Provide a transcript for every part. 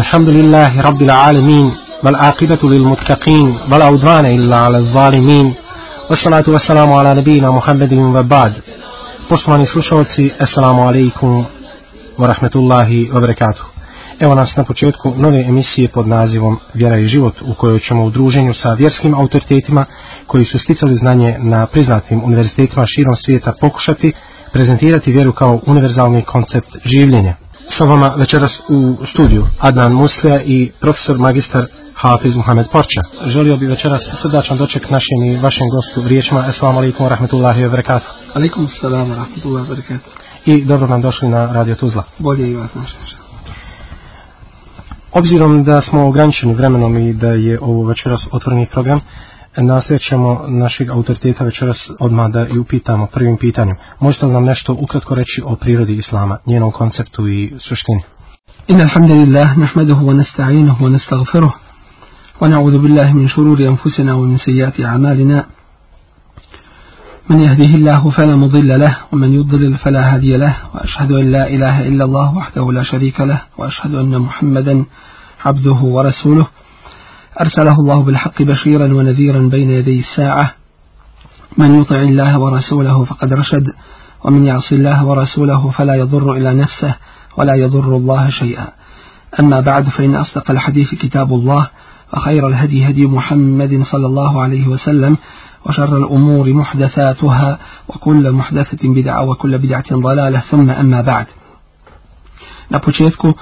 الحمد لله رب العالمين والآقبة للمتقين ولا عدوان إلا على الظالمين والصلاة والسلام على نبينا محمد وبعد Poštovani slušalci, assalamu alaikum wa rahmetullahi wa barakatuh. Evo nas na početku nove emisije pod nazivom Vjera i život u kojoj ćemo u druženju sa vjerskim autoritetima koji su sticali znanje na priznatim univerzitetima širom svijeta pokušati prezentirati vjeru kao univerzalni koncept življenja sa vama večeras u studiju Adnan Muslija i profesor magistar Hafiz Muhammed Porča. Želio bi večeras srdačan doček našim i vašim gostu riječima. Assalamu alaikum wa rahmatullahi wa barakatuh. Alaikum assalamu wa rahmatullahi wa barakatuh. I dobro nam došli na Radio Tuzla. Bolje i vas našim. Obzirom da smo ograničeni vremenom i da je ovo večeras otvorni program, uh, Nastojat ćemo našeg autoriteta večeras odmah da i upitamo prvim pitanjem. Možete li nam nešto ukratko reći o prirodi Islama, njenom konceptu i suštini? إن الحمد لله نحمده ونستعينه ونستغفره ونعوذ بالله من شرور أنفسنا ومن سيئات أعمالنا من يهده الله فلا مضل له ومن يضلل فلا هادي له وأشهد أن لا إله إلا الله وحده لا شريك له وأشهد أن محمدا عبده ورسوله أرسله الله بالحق بشيرا ونذيرا بين يدي الساعة من يطع الله ورسوله فقد رشد ومن يعص الله ورسوله فلا يضر إلى نفسه ولا يضر الله شيئا أما بعد فإن أصدق الحديث كتاب الله وخير الهدي هدي محمد صلى الله عليه وسلم وشر الأمور محدثاتها وكل محدثة بدعة وكل بدعة ضلالة ثم أما بعد نبوشيتكو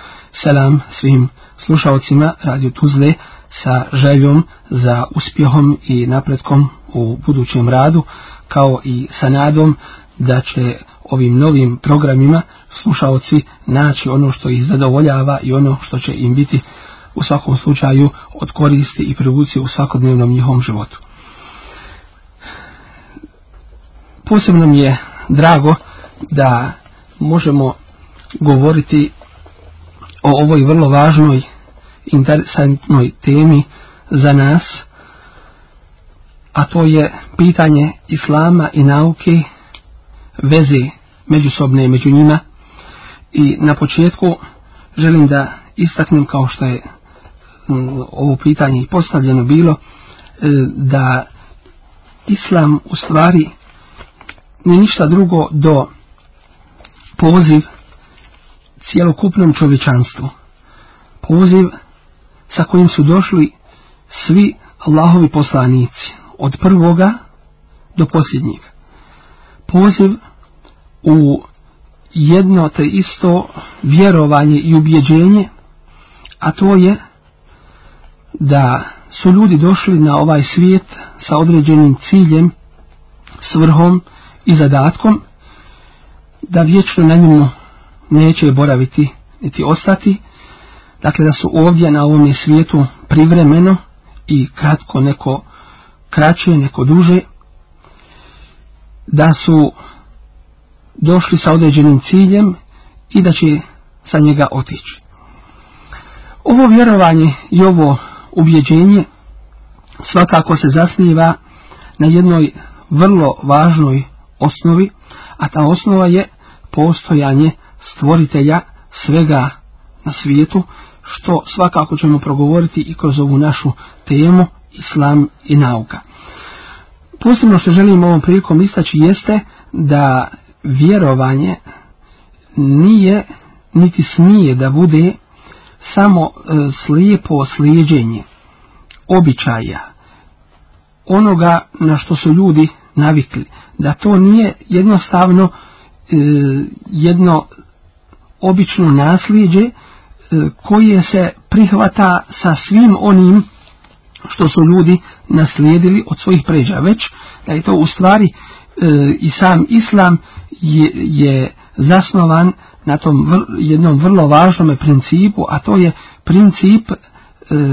سلام selam svim راديو توزلي sa željom za uspjehom i napretkom u budućem radu, kao i sa nadom da će ovim novim programima slušalci naći ono što ih zadovoljava i ono što će im biti u svakom slučaju od koristi i privuci u svakodnevnom njihovom životu. Posebno mi je drago da možemo govoriti o ovoj vrlo važnoj interesantnoj temi za nas, a to je pitanje islama i nauke, veze međusobne među njima. I na početku želim da istaknem kao što je mm, ovo pitanje postavljeno bilo, e, da islam u stvari ni ništa drugo do poziv cjelokupnom čovječanstvu. Poziv sa kojim su došli svi Allahovi poslanici, od prvoga do posljednjeg. Poziv u jedno te isto vjerovanje i ubjeđenje, a to je da su ljudi došli na ovaj svijet sa određenim ciljem, svrhom i zadatkom, da vječno na njemu neće boraviti niti ostati, dakle da su ovdje na ovom svijetu privremeno i kratko neko kraće, neko duže, da su došli sa određenim ciljem i da će sa njega otići. Ovo vjerovanje i ovo ubjeđenje svakako se zasniva na jednoj vrlo važnoj osnovi, a ta osnova je postojanje stvoritelja svega na svijetu, što svakako ćemo progovoriti i kroz ovu našu temu islam i nauka. Posebno što želim ovom prilikom istaći jeste da vjerovanje nije niti smije da bude samo e, slijepo slijedjenje običaja onoga na što su ljudi navikli. Da to nije jednostavno e, jedno obično naslijeđe e, E, koje se prihvata sa svim onim što su ljudi naslijedili od svojih pređa. Već da je to u stvari e, i sam islam je, je zasnovan na tom vr, jednom vrlo važnom principu, a to je princip e,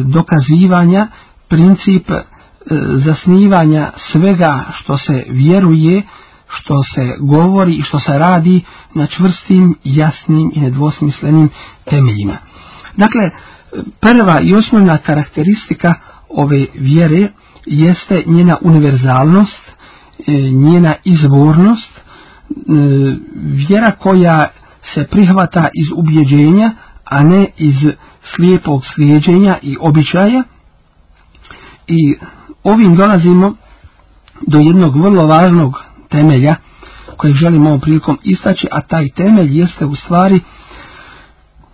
dokazivanja, princip e, zasnivanja svega što se vjeruje, e, što se govori i što se radi na čvrstim, jasnim i nedvosmislenim temeljima. Dakle, prva i osnovna karakteristika ove vjere jeste njena univerzalnost, e, njena izbornost, e, vjera koja se prihvata iz ubjeđenja, a ne iz slijepog slijeđenja i običaja. I ovim dolazimo do jednog vrlo važnog temelja kojeg želim ovom prilikom istaći, a taj temelj jeste u stvari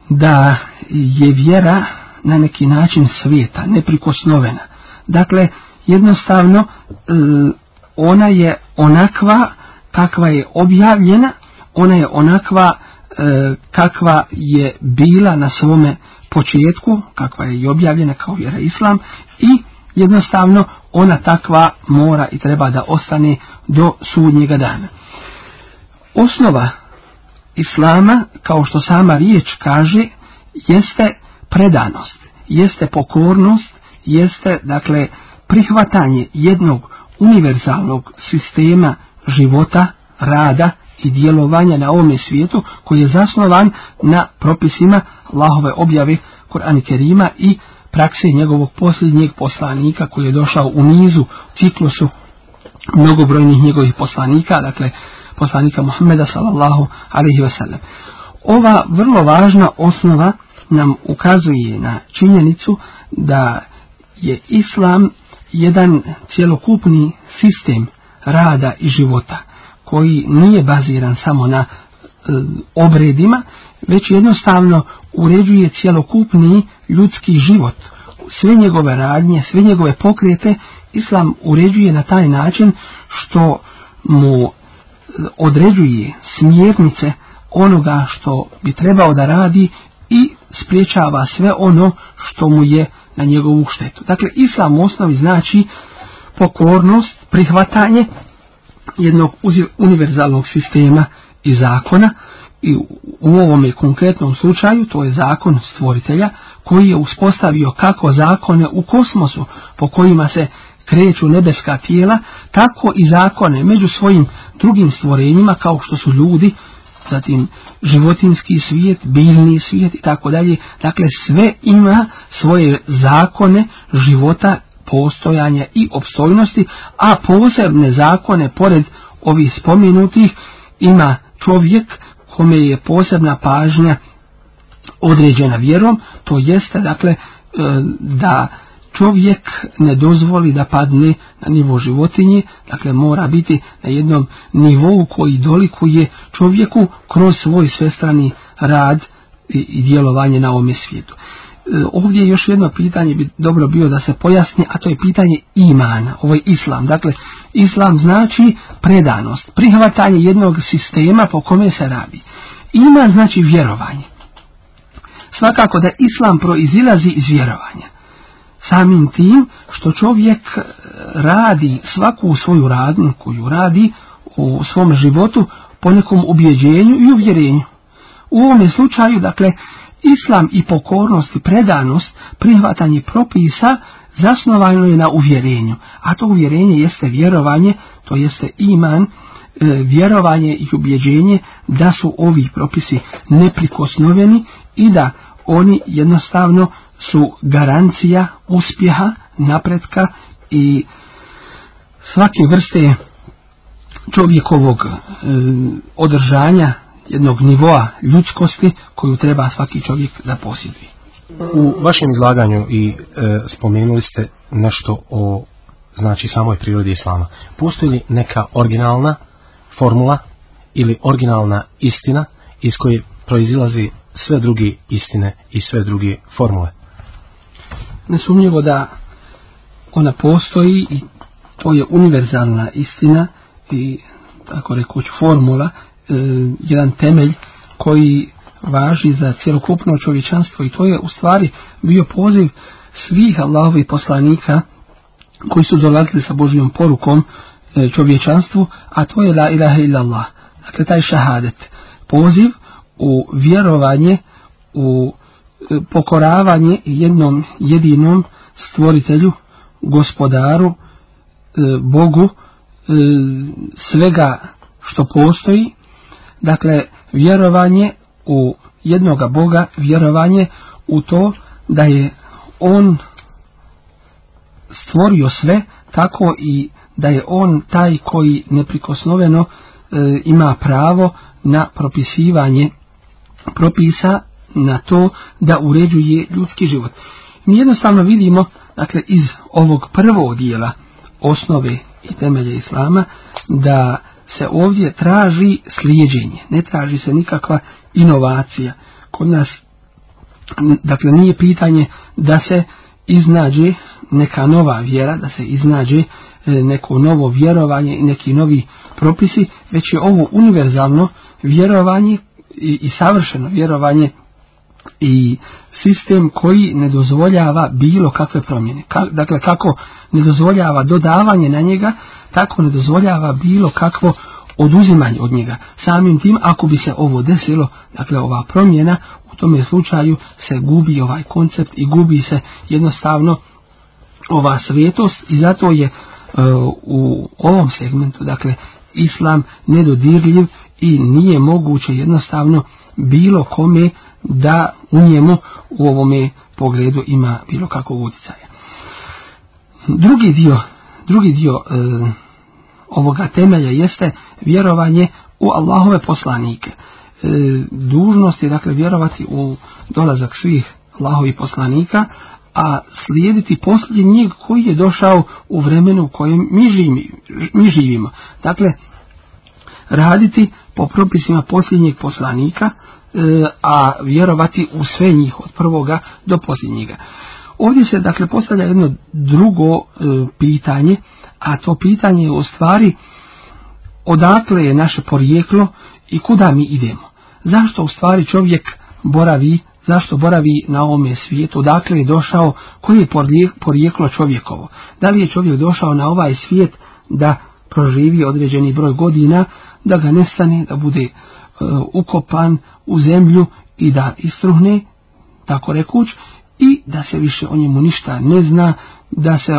da je vjera na neki način svijeta, neprikosnovena. Dakle, jednostavno, e, ona je onakva kakva je objavljena, ona je onakva e, kakva je bila na svome početku, kakva je i objavljena kao vjera islam i jednostavno ona takva mora i treba da ostane do sudnjega dana. Osnova islama, kao što sama riječ kaže, jeste predanost, jeste pokornost, jeste dakle prihvatanje jednog univerzalnog sistema života, rada i djelovanja na ovome svijetu koji je zasnovan na propisima Allahove objave Kur'an Kerima i Kur'ana prakse njegovog posljednjeg poslanika koji je došao u nizu u ciklusu mnogobrojnih njegovih poslanika, dakle poslanika Muhammeda sallallahu alaihi wa sallam. Ova vrlo važna osnova nam ukazuje na činjenicu da je islam jedan cjelokupni sistem rada i života koji nije baziran samo na e, obredima, već jednostavno uređuje cjelokupni uh, ljudski život, sve njegove radnje, sve njegove pokrete, islam uređuje na taj način što mu određuje smjernice onoga što bi trebao da radi i spriječava sve ono što mu je na njegovu štetu. Dakle, islam u osnovi znači pokornost, prihvatanje jednog univerzalnog sistema i zakona, i u ovome konkretnom slučaju to je zakon stvoritelja koji je uspostavio kako zakone u kosmosu po kojima se kreću nebeska tijela, tako i zakone među svojim drugim stvorenjima kao što su ljudi, zatim životinski svijet, biljni svijet i tako dalje. Dakle, sve ima svoje zakone života, postojanja i opstojnosti, a posebne zakone pored ovih spominutih ima čovjek kome je posebna pažnja određena vjerom, to jeste dakle e, da čovjek ne dozvoli da padne na nivo životinje, dakle mora biti na jednom nivou koji dolikuje čovjeku kroz svoj svestrani rad i djelovanje na ovome svijetu. E, ovdje još jedno pitanje bi dobro bio da se pojasni, a to je pitanje imana, ovo je islam. Dakle, islam znači predanost, prihvatanje jednog sistema po kome se radi. Iman znači vjerovanje. Svakako da islam proizilazi iz vjerovanja. Samim tim što čovjek e, radi svaku svoju radnu koju radi u svom životu po nekom ubjeđenju i uvjerenju. U ovom slučaju, dakle, Islam i pokornost i predanost, prihvatanje propisa, zasnovano je na uvjerenju. A to uvjerenje jeste vjerovanje, to jeste iman, e, vjerovanje i ubjeđenje da su ovi propisi neprikosnoveni i da oni jednostavno su garancija uspjeha, napretka i svake vrste čovjekovog e, održanja jednog nivoa ljudskosti koju treba svaki čovjek da posjeduje. U vašem izlaganju i e, spomenuli ste nešto o znači samoj prirodi islama. Postoji li neka originalna formula ili originalna istina iz koje proizilazi sve druge istine i sve druge formule? Nesumljivo da ona postoji i to je univerzalna istina i tako rekuću formula E, jedan temelj koji važi za cjelokupno čovječanstvo i to je u stvari bio poziv svih Allahovih poslanika koji su dolazili sa Božijom porukom e, čovječanstvu, a to je la ilaha illallah, dakle taj šahadet, poziv u vjerovanje, u e, pokoravanje jednom jedinom stvoritelju, gospodaru, Bogu, svega što postoji, Dakle, vjerovanje u jednoga Boga, vjerovanje u to da je On stvorio sve tako i da je On taj koji neprikosnoveno e, ima pravo na propisivanje propisa na to da uređuje ljudski život. Mi jednostavno vidimo, dakle, iz ovog prvog dijela osnove i temelje Islama, da se ovdje traži slijedženje, ne traži se nikakva inovacija. Kod nas, dakle, nije pitanje da se iznađe neka nova vjera, da se iznađe e, neko novo vjerovanje i neki novi propisi, već je ovo univerzalno vjerovanje i, i savršeno vjerovanje i sistem koji ne dozvoljava bilo kakve promjene. Ka, dakle, kako ne dozvoljava dodavanje na njega, tako ne dozvoljava bilo kakvo oduzimanje od njega. Samim tim, ako bi se ovo desilo, dakle, ova promjena, u tome slučaju se gubi ovaj koncept i gubi se jednostavno ova svetost i zato je uh, u ovom segmentu, dakle, islam nedodirljiv i nije moguće jednostavno bilo kome da u njemu u ovome pogledu ima bilo kakvog uticaja. Drugi dio, drugi dio e, ovoga temelja jeste vjerovanje u Allahove poslanike. E, dužnost je dakle vjerovati u dolazak svih Allahovi poslanika, a slijediti posljednjeg koji je došao u vremenu u kojem mi živimo. Dakle, raditi po propisima posljednjeg poslanika, e, a vjerovati u sve njih od prvoga do posljednjega. Ovdje se dakle postavlja jedno drugo e, pitanje, a to pitanje je u stvari odakle je naše porijeklo i kuda mi idemo. Zašto u stvari čovjek boravi, zašto boravi na ovome svijetu, odakle je došao, koje je porijeklo čovjekovo. Da li je čovjek došao na ovaj svijet da proživi određeni broj godina, da ga nestane, da bude uh, ukopan u zemlju i da istruhne, tako rekuć, i da se više o njemu ništa ne zna, da se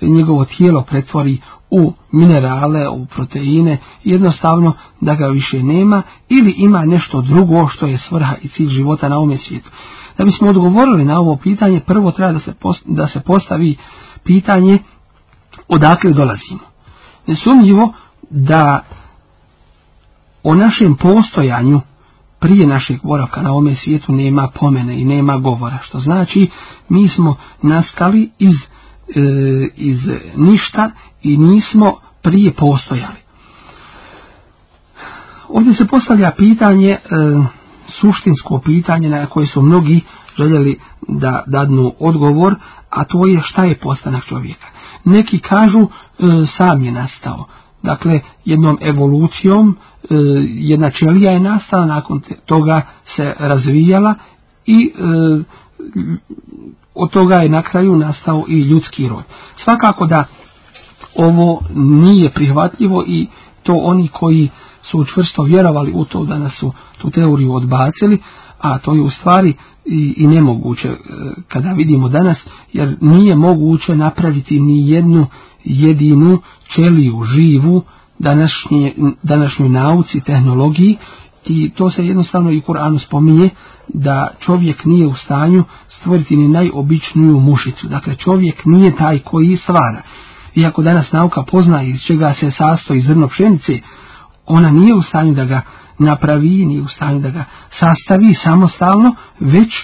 njegovo tijelo pretvori u minerale, u proteine, jednostavno da ga više nema ili ima nešto drugo što je svrha i cilj života na ovome svijetu. Da bismo odgovorili na ovo pitanje, prvo treba da se, post, da se postavi pitanje odakle dolazimo. Nesumljivo da o našem postojanju prije našeg boravka na ovome svijetu nema pomene i nema govora. Što znači, mi smo nastali iz, e, iz ništa i nismo prije postojali. Ovdje se postavlja pitanje, e, suštinsko pitanje na koje su mnogi željeli da dadnu odgovor, a to je šta je postanak čovjeka. Neki kažu e, sam je nastao, dakle jednom evolucijom e, jedna čelija je nastala nakon te, toga se razvijala i e, od toga je na kraju nastao i ljudski rod svakako da ovo nije prihvatljivo i to oni koji su čvrsto vjerovali u to da su tu teoriju odbacili a to je u stvari i, i nemoguće e, kada vidimo danas jer nije moguće napraviti ni jednu jedinu ćeliju živu današnje, današnjoj nauci, tehnologiji i to se jednostavno i u Koranu spominje da čovjek nije u stanju stvoriti ni najobičniju mušicu. Dakle, čovjek nije taj koji stvara. Iako danas nauka pozna iz čega se sastoji zrno pšenice, ona nije u stanju da ga napravi, nije u stanju da ga sastavi samostalno, već e,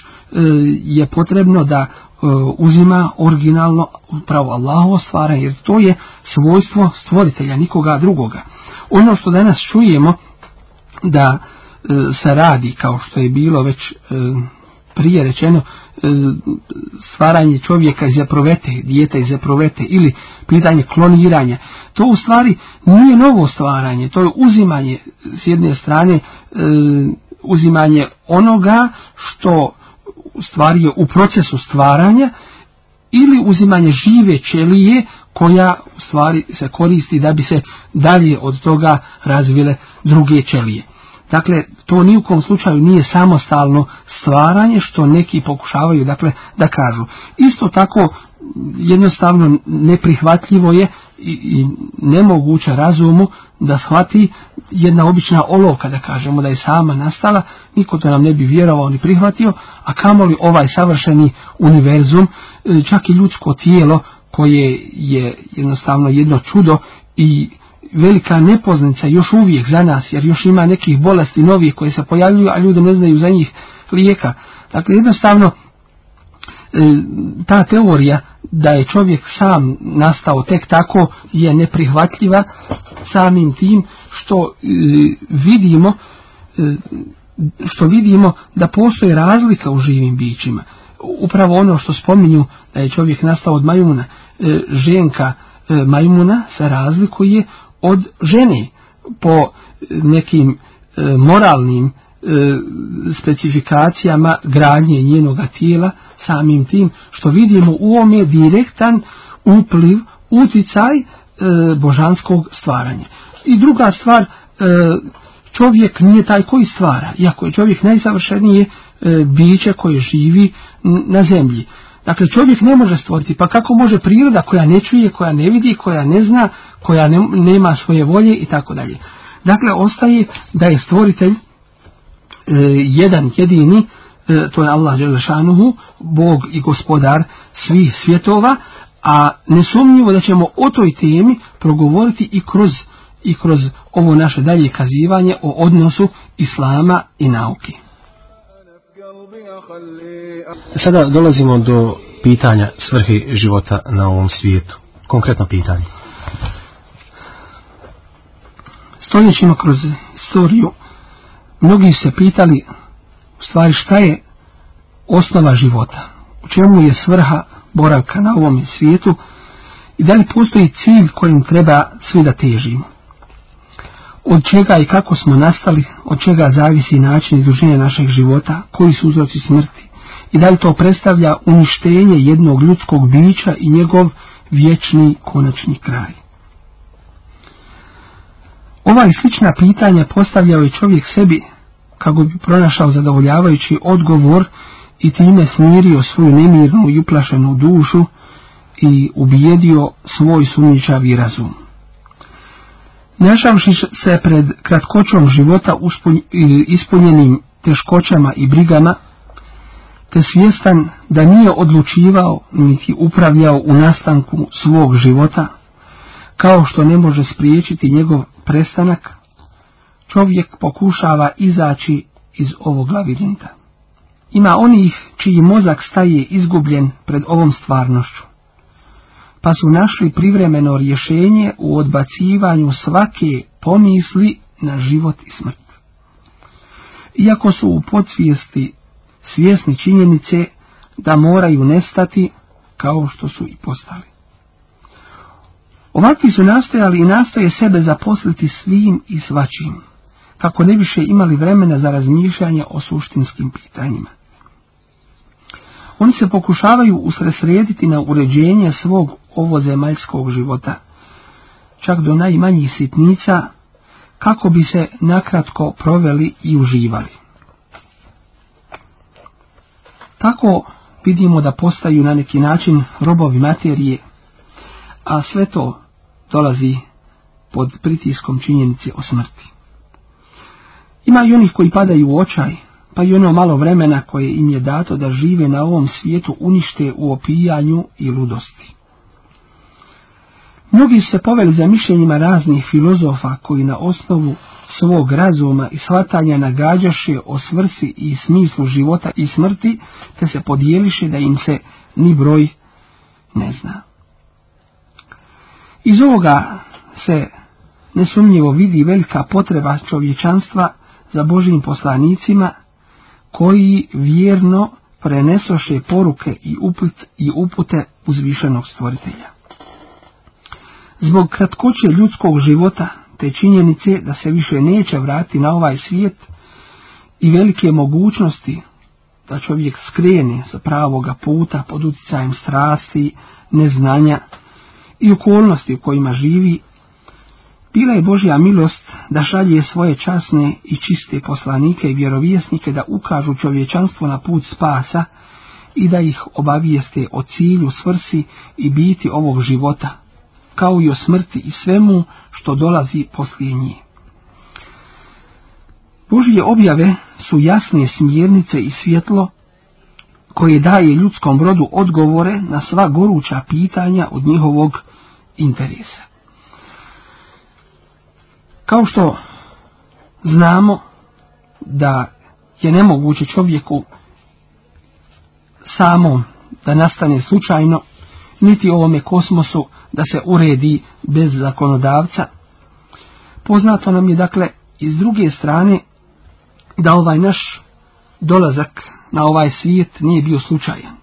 je potrebno da E, uzima originalno pravo Allahovo stvaranje, jer to je svojstvo stvoritelja, nikoga drugoga. Ono što danas čujemo da e, se radi, kao što je bilo već e, prije rečeno, e, stvaranje čovjeka iz zaprovete, dijeta iz zaprovete ili pitanje kloniranja, to u stvari nije novo stvaranje, to je uzimanje s jedne strane, e, uzimanje onoga što stvario u procesu stvaranja ili uzimanje žive ćelije koja u stvari se koristi da bi se dalje od toga razvile druge ćelije. Dakle, to ni u kom slučaju nije samostalno stvaranje što neki pokušavaju dakle da kažu. Isto tako jednostavno neprihvatljivo je i, i nemoguće razumu da shvati jedna obična oloka, da kažemo, da je sama nastala, niko to nam ne bi vjerovao ni prihvatio, a kamoli ovaj savršeni univerzum, e, čak i ljudsko tijelo, koje je jednostavno jedno čudo i velika nepoznanca još uvijek za nas, jer još ima nekih bolesti novih koje se pojavljuju, a ljudi ne znaju za njih lijeka. Dakle, jednostavno, E, ta teorija da je čovjek sam nastao tek tako je neprihvatljiva samim tim što e, vidimo e, što vidimo da postoje razlika u živim bićima upravo ono što spominju da je čovjek nastao od majuna ženka majmuna se razlikuje od žene po nekim moralnim E, specifikacijama gradnje njenog tijela samim tim što vidimo u ome direktan upliv, uticaj e, božanskog stvaranja. I druga stvar, e, čovjek nije taj koji stvara, iako je čovjek najsavršenije biće koje živi na zemlji. Dakle, čovjek ne može stvoriti, pa kako može priroda koja ne čuje, koja ne vidi, koja ne zna, koja ne, nema svoje volje i tako dalje. Dakle, ostaje da je stvoritelj E, jedan jedini e, to je Allah Đelešanuhu Bog i gospodar svih svjetova a nesumnjivo da ćemo o toj temi progovoriti i kroz, i kroz ovo naše dalje kazivanje o odnosu Islama i nauke Sada dolazimo do pitanja svrhe života na ovom svijetu konkretno pitanje stoljećima kroz istoriju mnogi se pitali u stvari šta je osnova života u čemu je svrha boravka na ovom svijetu i da li postoji cilj kojim treba svi da težimo od čega i kako smo nastali od čega zavisi način i dužine našeg života koji su uzroci smrti i da li to predstavlja uništenje jednog ljudskog bića i njegov vječni konačni kraj Ova i slična pitanja postavljao je čovjek sebi kako bi pronašao zadovoljavajući odgovor i time smirio svoju nemirnu i uplašenu dušu i ubijedio svoj sumničavi razum. Našavši se pred kratkoćom života ispunjenim teškoćama i brigama, te svjestan da nije odlučivao niti upravljao u nastanku svog života, kao što ne može spriječiti njegov prestanak, čovjek pokušava izaći iz ovog labirinta. Ima onih čiji mozak staje izgubljen pred ovom stvarnošću, pa su našli privremeno rješenje u odbacivanju svake pomisli na život i smrt. Iako su u podsvijesti svjesni činjenice da moraju nestati kao što su i postali. Ovakvi su nastojali i nastoje sebe zaposliti svim i svačim kako ne više imali vremena za razmišljanje o suštinskim pitanjima. Oni se pokušavaju usresrediti na uređenje svog ovozemaljskog života, čak do najmanjih sitnica, kako bi se nakratko proveli i uživali. Tako vidimo da postaju na neki način robovi materije, a sve to dolazi pod pritiskom činjenice o smrti. Ima i onih koji padaju u očaj, pa i ono malo vremena koje im je dato da žive na ovom svijetu unište u opijanju i ludosti. Mnogi su se poveli za mišljenjima raznih filozofa koji na osnovu svog razuma i shvatanja nagađaše o svrsi i smislu života i smrti, te se podijeliše da im se ni broj ne zna. Iz ovoga se nesumnjivo vidi velika potreba čovječanstva za Božim poslanicima, koji vjerno prenesoše poruke i, uput, i upute uzvišenog stvoritelja. Zbog kratkoće ljudskog života, te činjenice da se više neće vrati na ovaj svijet i velike mogućnosti da čovjek skrene sa pravoga puta pod uticajem strasti, neznanja i okolnosti u kojima živi, Bila je Božja milost da šalje svoje časne i čiste poslanike i vjerovjesnike da ukažu čovječanstvo na put spasa i da ih obavijeste o cilju, svrsi i biti ovog života, kao i o smrti i svemu što dolazi poslije nje. Božje objave su jasne smjernice i svjetlo koje daje ljudskom rodu odgovore na sva goruća pitanja od njihovog interesa. Kao što znamo da je nemoguće čovjeku samo da nastane slučajno, niti ovome kosmosu da se uredi bez zakonodavca. Poznato nam je dakle iz druge strane da ovaj naš dolazak na ovaj svijet nije bio slučajan.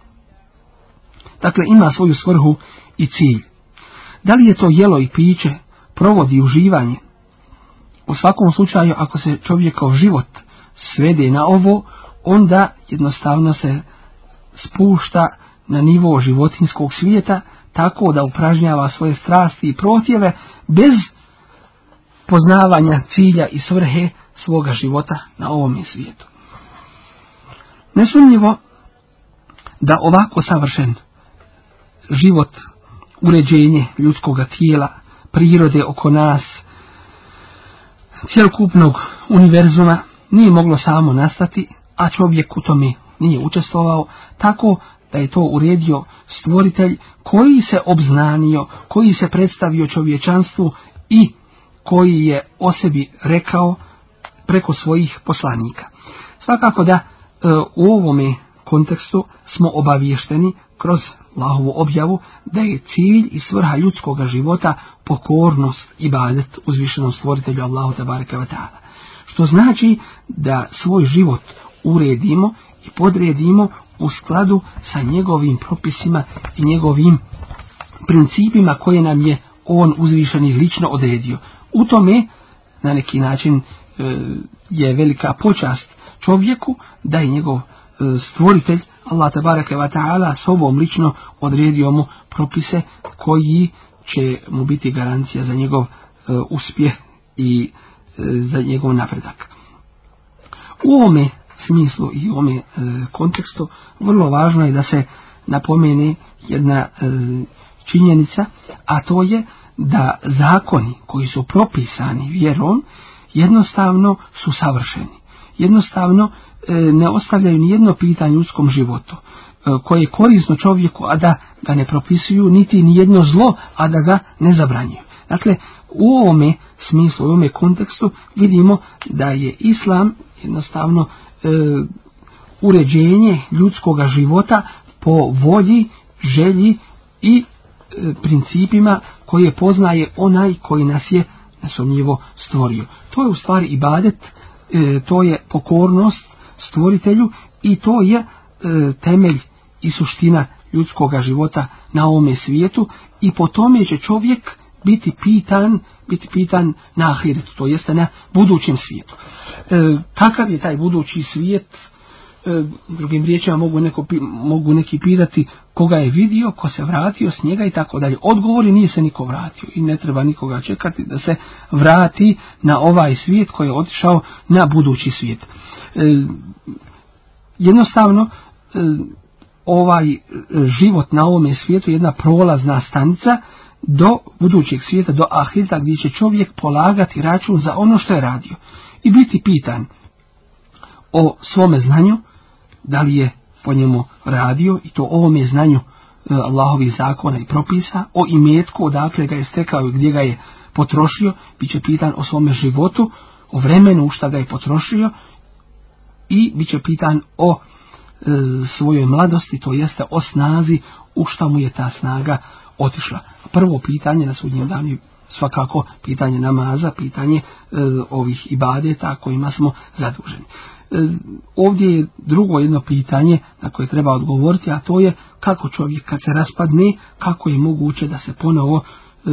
Dakle, ima svoju svrhu i cilj. Da li je to jelo i piće, provodi uživanje, U svakom slučaju, ako se čovjekov život svede na ovo, onda jednostavno se spušta na nivo životinskog svijeta, tako da upražnjava svoje strasti i protjeve bez poznavanja cilja i svrhe svoga života na ovom svijetu. Nesumljivo da ovako savršen život, uređenje ljudskog tijela, prirode oko nas, cjelokupnog univerzuma nije moglo samo nastati, a čovjek u tome nije učestvovao, tako da je to uredio stvoritelj koji se obznanio, koji se predstavio čovječanstvu i koji je o sebi rekao preko svojih poslanika. Svakako da e, u ovome kontekstu smo obaviješteni kroz Allahovu objavu da je cilj i svrha ljudskog života pokornost i badet uzvišenom stvoritelju Allahu tabaraka wa ta'ala. Što znači da svoj život uredimo i podredimo u skladu sa njegovim propisima i njegovim principima koje nam je on uzvišeni lično odredio. U tome na neki način e, je velika počast čovjeku da je njegov e, stvoritelj Allah tabaraka wa ta'ala sobom lično odredio mu propise koji će mu biti garancija za njegov e, uspjeh i e, za njegov napredak. U ovome smislu i u ovome e, kontekstu vrlo važno je da se napomeni jedna e, činjenica, a to je da zakoni koji su propisani vjerom jednostavno su savršeni jednostavno e, ne ostavljaju nijedno pitanje u ljudskom životu e, koje je korisno čovjeku, a da ga ne propisuju, niti nijedno zlo, a da ga ne zabranjuju. Dakle, u ovome smislu, u ovome kontekstu vidimo da je islam jednostavno e, uređenje ljudskog života po volji, želji i e, principima koje poznaje onaj koji nas je nesomljivo stvorio. To je u stvari ibadet e, e, to je pokornost stvoritelju i to je e, temelj i suština ljudskog života na ovome svijetu i po tome će čovjek biti pitan, biti pitan na ahiretu, to jeste na budućem svijetu. E, kakav je taj budući svijet? E, drugim riječima mogu, neko, mogu neki pitati koga je vidio, ko se vratio s njega i tako dalje. Odgovori nije se niko vratio i ne treba nikoga čekati da se vrati na ovaj svijet koji je otišao na budući svijet. E, jednostavno, e, ovaj život na ovome svijetu je jedna prolazna stanica do budućeg svijeta, do ahirta gdje će čovjek polagati račun za ono što je radio i biti pitan o svome znanju, da li je po njemu radio i to ovom je znanju e, Allahovih zakona i propisa o imetku odakle ga je stekao i gdje ga je potrošio, bit će pitan o svome životu, o vremenu u šta ga je potrošio i bit će pitan o e, svojoj mladosti, to jeste o snazi u šta mu je ta snaga otišla. Prvo pitanje na sudnjem danu svakako pitanje namaza, pitanje e, ovih ibadeta kojima smo zaduženi. E, ovdje je drugo jedno pitanje na koje treba odgovoriti, a to je kako čovjek kad se raspadne, kako je moguće da se ponovo e,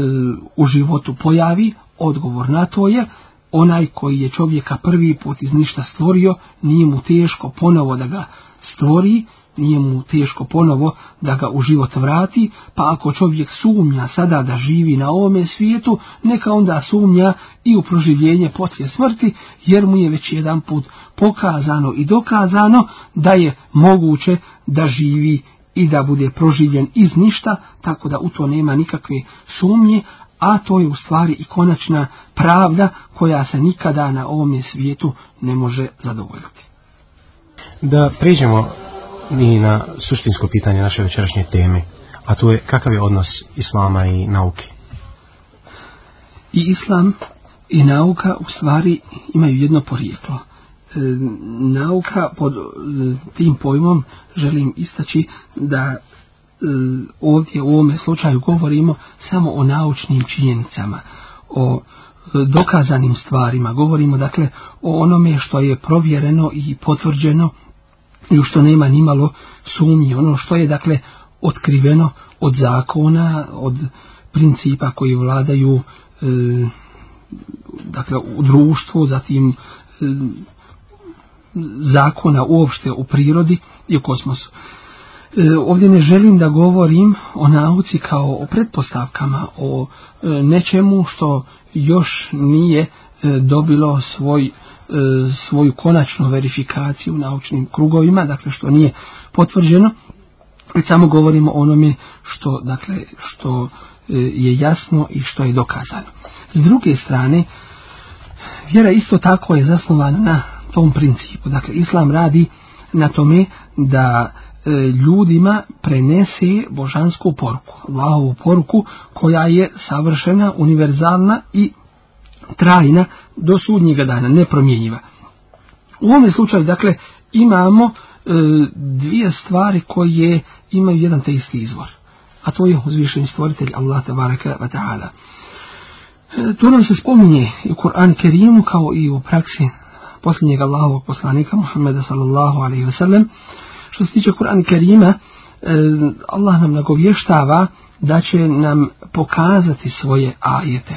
u životu pojavi, odgovor na to je onaj koji je čovjeka prvi put iz ništa stvorio, nije mu teško ponovo da ga stvori, nije mu teško ponovo da ga u život vrati, pa ako čovjek sumnja sada da živi na ovome svijetu, neka onda sumnja i u proživljenje poslije smrti, jer mu je već jedan put pokazano i dokazano da je moguće da živi i da bude proživljen iz ništa, tako da u to nema nikakve sumnje, a to je u stvari i konačna pravda koja se nikada na ovome svijetu ne može zadovoljiti. Da priđemo ni na suštinsko pitanje naše večerašnje teme, a to je kakav je odnos islama i nauke. I islam i nauka u stvari imaju jedno porijeklo. E, nauka pod e, tim pojmom želim istaći da e, ovdje u ovome slučaju govorimo samo o naučnim činjenicama, o e, dokazanim stvarima, govorimo dakle o onome što je provjereno i potvrđeno e, i u što nema nimalo sumnje, ono što je dakle otkriveno od zakona, od principa koji vladaju e, dakle u društvu, zatim e, zakona uopšte u prirodi i u kosmosu. E, ovdje ne želim da govorim o nauci kao o pretpostavkama, o e, nečemu što još nije e, dobilo svoj e, E, svoju konačnu verifikaciju u naučnim krugovima, dakle što nije potvrđeno, već samo govorimo o onome što, dakle, što e, je jasno i što je dokazano. S druge strane, vjera isto tako je zasnovana na tom principu. Dakle, islam radi na tome da e, ljudima prenese božansku poruku, Allahovu poruku koja je savršena, univerzalna i trajna do sudnjega dana, nepromjenjiva. U ovom slučaju, dakle, imamo e, dvije stvari koje imaju jedan te isti izvor. A to je uzvišeni stvoritelj Allah tabaraka wa ta'ala. E, tu nam se spominje i u Kur'an Kerimu kao i u praksi posljednjeg Allahovog poslanika Muhammeda sallallahu alaihi wa sallam. Što se tiče Kur'an Kerima, e, Allah nam nagovještava da će nam pokazati svoje ajete,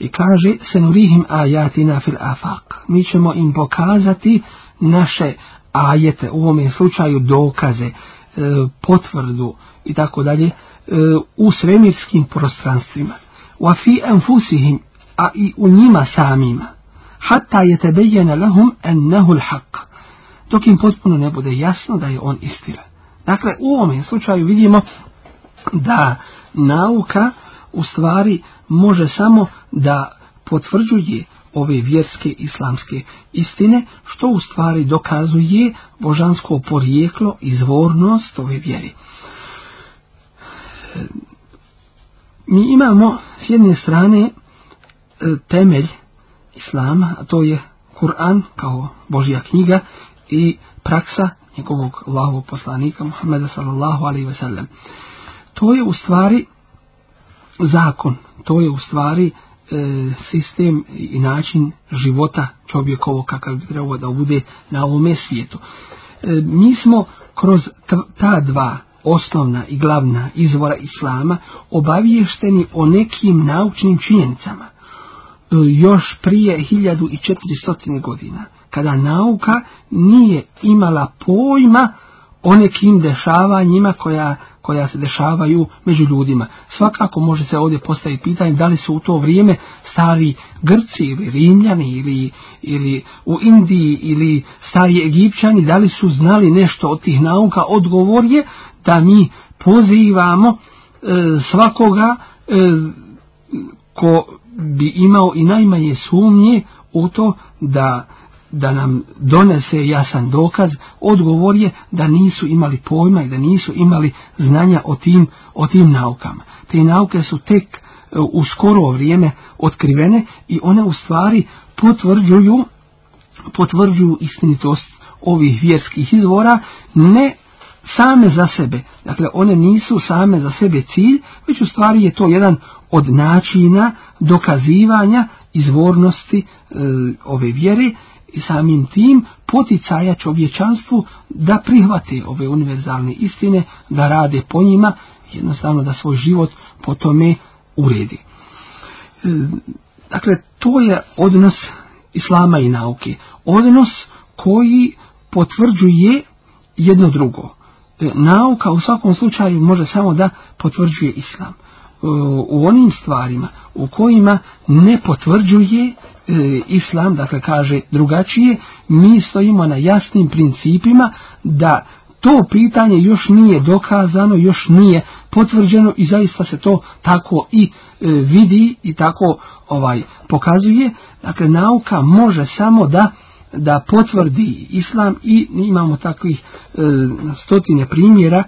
I kaže, se nurihim ajatina fil afak. Mi ćemo im pokazati naše ajete, u ovome slučaju dokaze, e, potvrdu i tako dalje, e, u svemirskim prostranstvima. Wa fi anfusihim, a i u njima samima. Hatta je tebejena lahum ennehu l'haq. Dok im potpuno ne bude jasno da je on istina. Dakle, u ovome slučaju vidimo da nauka u stvari uh, može samo da potvrđuje ove vjerske islamske istine, što u stvari dokazuje božansko porijeklo i zvornost ove vjere. Mi imamo s jedne strane e, temelj islama, a to je Kur'an kao božja knjiga i praksa njegovog Allahovog poslanika Muhammeda sallallahu alaihi ve sellem. To je u stvari zakon to je u stvari e, sistem i način života čovjekovo kakav bi trebalo da bude na ovome svijetu. E, mi smo kroz ta dva osnovna i glavna izvora islama obaviješteni o nekim naučnim činjenicama e, još prije 1400. godina, kada nauka nije imala pojma o nekim dešavanjima koja koja se dešavaju među ljudima. Svakako može se ovdje postaviti pitanje da li su u to vrijeme stari Grci ili Rimljani ili, ili u Indiji ili stari Egipćani, da li su znali nešto od tih nauka, odgovor je da mi pozivamo e, svakoga e, ko bi imao i najmanje sumnje u to da da nam donese jasan dokaz, odgovor je da nisu imali pojma i da nisu imali znanja o tim, o tim naukama. Te nauke su tek e, u skoro vrijeme otkrivene i one u stvari potvrđuju, potvrđuju istinitost ovih vjerskih izvora, ne same za sebe. Dakle, one nisu same za sebe cilj, već u stvari je to jedan od načina dokazivanja izvornosti e, ove vjere i samim tim poticaja čovječanstvu da prihvate ove univerzalne istine, da rade po njima, jednostavno da svoj život po tome uredi. E, dakle, to je odnos islama i nauke. Odnos koji potvrđuje jedno drugo. E, nauka u svakom slučaju može samo da potvrđuje islam. E, u onim stvarima u kojima ne potvrđuje E, islam, dakle kaže drugačije, mi stojimo na jasnim principima da to pitanje još nije dokazano, još nije potvrđeno i zaista se to tako i e, vidi i tako ovaj pokazuje. Dakle, nauka može samo da da potvrdi islam i imamo takvih e, stotine primjera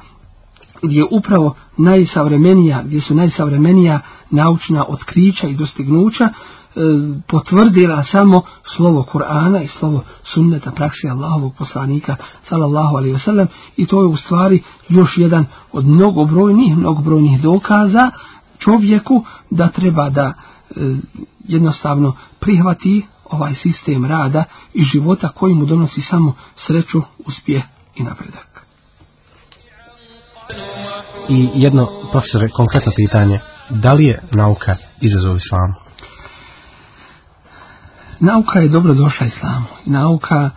gdje upravo najsavremenija, gdje su najsavremenija naučna otkrića i dostignuća, E, potvrdila samo slovo Kur'ana i slovo sunneta praksi Allahovog poslanika sallallahu alaihi wasallam i to je u stvari još jedan od mnogobrojnih mnogobrojnih dokaza čovjeku da treba da e, jednostavno prihvati ovaj sistem rada i života koji mu donosi samo sreću, uspjeh i napredak. I jedno, profesore, konkretno pitanje. Da li je nauka izazov islamu? Nauka je dobro došla islamu. Nauka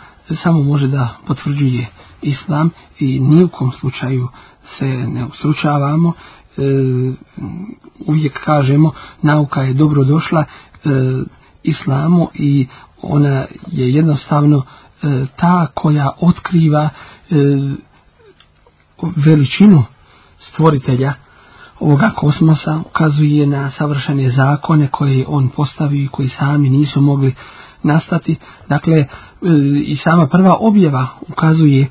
samo može da potvrđuje islam i nijukom slučaju se ne uslučavamo. E, uvijek kažemo nauka je dobro došla e, islamu i ona je jednostavno e, ta koja otkriva e, veličinu stvoritelja ovoga kosmosa ukazuje na savršene zakone koje on postavio i koji sami nisu mogli nastati. Dakle, e, i sama prva objava ukazuje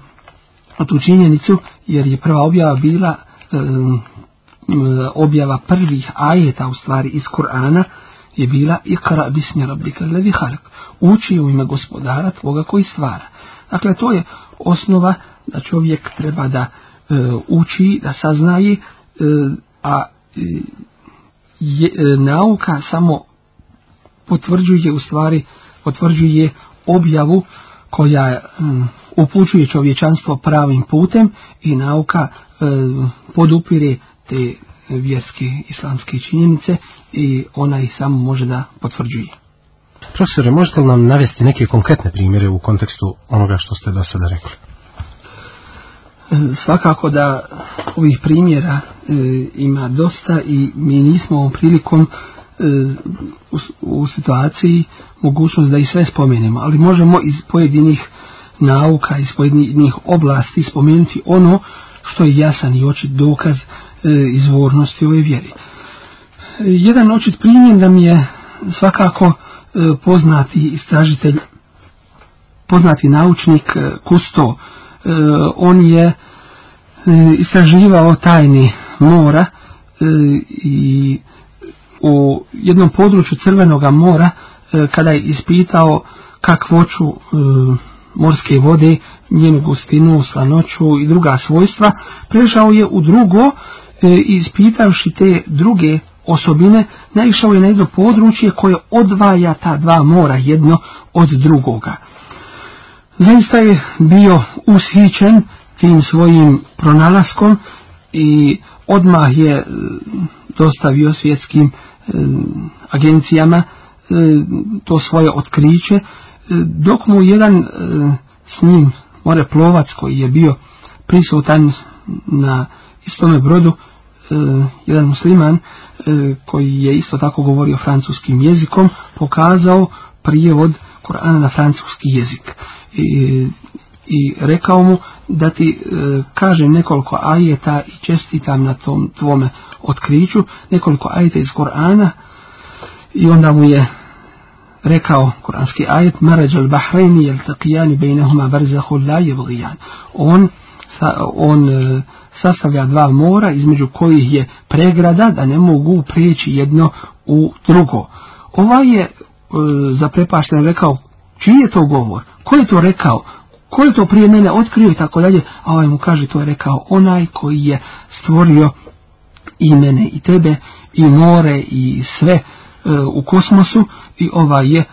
na tu činjenicu, jer je prva objava bila e, objava prvih ajeta u stvari iz Kur'ana je bila ikra bismi rabbika levi halak uči u ime gospodara tvoga koji stvara dakle to je osnova da čovjek treba da e, uči da saznaje e, a e, je, e, nauka samo potvrđuje u stvari potvrđuje objavu koja e, upućuje čovječanstvo pravim putem i nauka podupire te vjerske islamske činjenice i ona ih samo može da potvrđuje. Profesore, možete li nam navesti neke konkretne primjere u kontekstu onoga što ste do sada rekli? svakako da ovih primjera e, ima dosta i mi nismo ovom prilikom e, u, u situaciji mogućnost da i sve spomenemo, ali možemo iz pojedinih nauka, iz pojedinih oblasti spomenuti ono što je jasan i očit dokaz e, izvornosti ove vjeri. Jedan očit primjer da mi je svakako e, poznati istražitelj, poznati naučnik e, Kusto Kusto, Eh, on je eh, istraživao tajni mora eh, i u jednom području Crvenoga mora kada je ispitao kakvoću morske vode, njenu gustinu, slanoću i druga svojstva, prešao je u drugo i ispitavši te druge osobine, naišao je na jedno područje koje odvaja ta dva mora jedno od drugoga. Zaista je bio ushićen tim svojim pronalaskom i odmah je e, dostavio svjetskim e, agencijama e, to svoje otkriće, dok mu jedan s njim more plovac koji je bio prisutan na istome brodu, jedan musliman koji je isto tako govorio francuskim jezikom, pokazao prijevod Kur'ana na francuski jezik i, i rekao mu da ti e, kažem nekoliko ajeta i čestitam na tom tvome otkriću, nekoliko ajeta iz Korana i onda mu je rekao kuranski ajet Maređal Bahreini jel taqijani bejnehuma barzahu la jevlijan on, sa, on e, sastavlja dva mora između kojih je pregrada da ne mogu prijeći jedno u drugo ovaj je e, zaprepašten rekao čiji je to govor, ko je to rekao, ko je to prije mene otkrio i tako dalje, a ovaj mu kaže to je rekao onaj koji je stvorio i mene i tebe i more i sve e, u kosmosu i ovaj je e,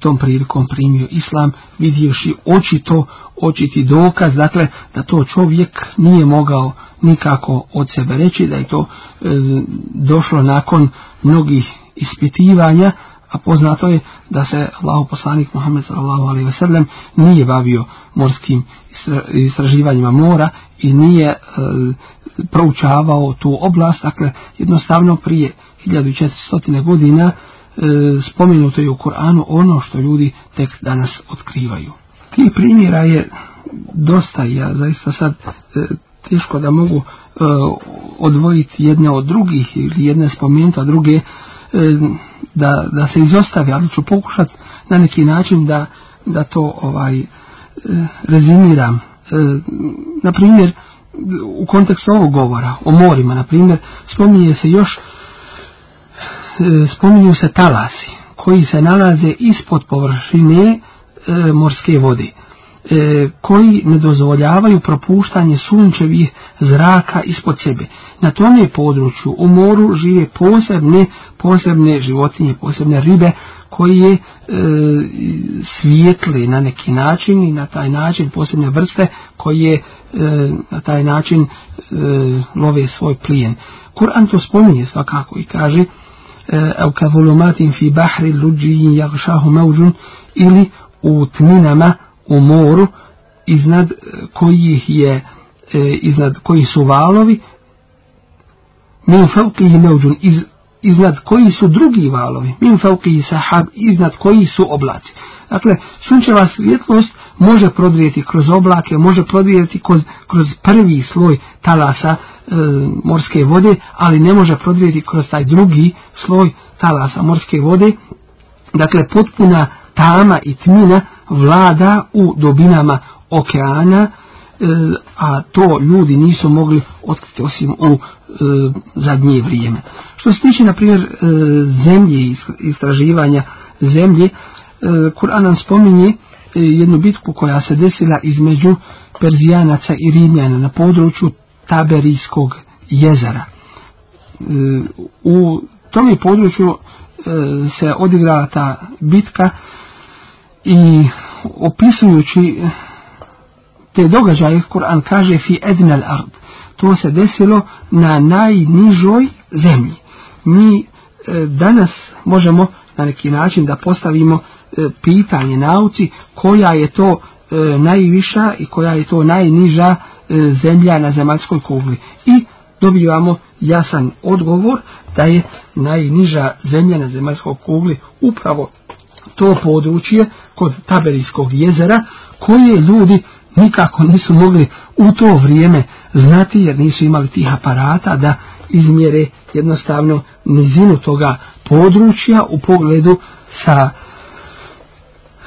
tom prilikom primio islam vidioši očito očiti dokaz, dakle da to čovjek nije mogao nikako od sebe reći da je to e, došlo nakon mnogih ispitivanja A poznato je da se Allahu poslanik Muhammed sallallahu alejhi ve sellem nije bavio morskim istraživanjima mora i nije e, proučavao tu oblast, dakle jednostavno prije 1400 godina e, spomenuto je u Kur'anu ono što ljudi tek danas otkrivaju. Ti primjera je dosta, ja zaista sad e, teško da mogu e, odvojiti jedne od drugih ili jedne spomenuta druge e, da, da se izostavi, ali ću pokušat na neki način da, da to ovaj e, rezimiram. E, na primjer, u kontekstu ovog govora o morima, na primjer, spominje se još e, spominju se talasi koji se nalaze ispod površine e, morske vode e, koji ne dozvoljavaju propuštanje sunčevih zraka ispod sebe. Na tom je području u moru žive posebne, posebne životinje, posebne ribe koje e, svijetli na neki način i na taj način posebne vrste koje e, na taj način e, love svoj plijen. Kur'an to spominje svakako i kaže e, au kavulumatin fi bahri luđijin jagšahu mauđun ili u tminama u moru iznad e, kojih je e, iznad koji su valovi min fawqihi mawjun iz, iznad koji su drugi valovi min fawqihi sahab iznad koji su oblaci dakle sunčeva svjetlost može prodrijeti kroz oblake može prodrijeti kroz, kroz prvi sloj talasa e, morske vode ali ne može prodrijeti kroz taj drugi sloj talasa morske vode dakle potpuna tama i tmina vlada u dobinama okeana, e, a to ljudi nisu mogli otkriti osim u e, zadnje vrijeme. Što se tiče, na primjer, e, zemlje, istraživanja zemlje, Kur'an nam spominje jednu bitku koja se desila između Perzijanaca i Rimljana na području Taberijskog jezera. U tom području se odigrava ta bitka, i opisujući eh, te događaje Kur'an kaže fi ednel ard to se desilo na najnižoj zemlji mi e, danas možemo na neki način da postavimo e, pitanje nauci koja je to e, najviša i koja je to najniža e, zemlja na zemaljskoj kugli i dobivamo jasan odgovor da je najniža zemlja na zemaljskoj kugli upravo to područje kod Taberijskog jezera, koje ljudi nikako nisu mogli u to vrijeme znati, jer nisu imali tih aparata da izmjere jednostavno nizinu toga područja u pogledu sa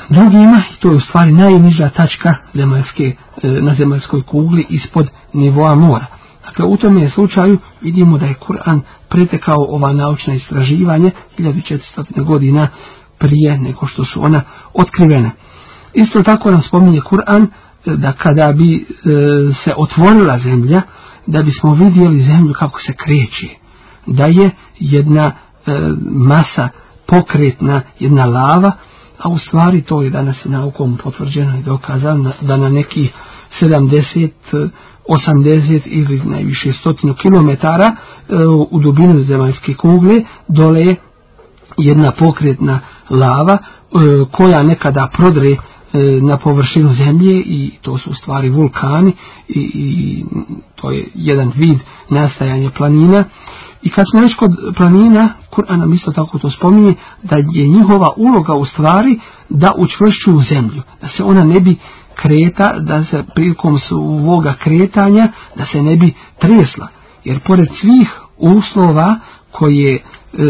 drugima, i to je u stvari najniža tačka zemaljske, e, na zemaljskoj kugli ispod nivoa mora. Dakle, u tome slučaju vidimo da je Kur'an pretekao ova naučna istraživanje 1400. godina prije nego što su ona otkrivene. Isto tako nam spominje Kur'an e, da kada bi e, se otvorila zemlja, da bismo vidjeli zemlju kako se kreće, da je jedna e, masa pokretna, jedna lava, a u stvari to je danas i naukom potvrđeno i dokazano da na nekih 70, 80 ili najviše 100 km u dubinu zemaljske kugle dole je jedna pokretna lava lava e, koja nekada prodre e, na površinu zemlje i to su u stvari vulkani i, i to je jedan vid nastajanja planina i kad smo već kod planina Kur'an nam isto tako to spominje da je njihova uloga u stvari da učvršćuju zemlju da se ona ne bi kreta da se prilikom svoga kretanja da se ne bi tresla jer pored svih uslova koje E,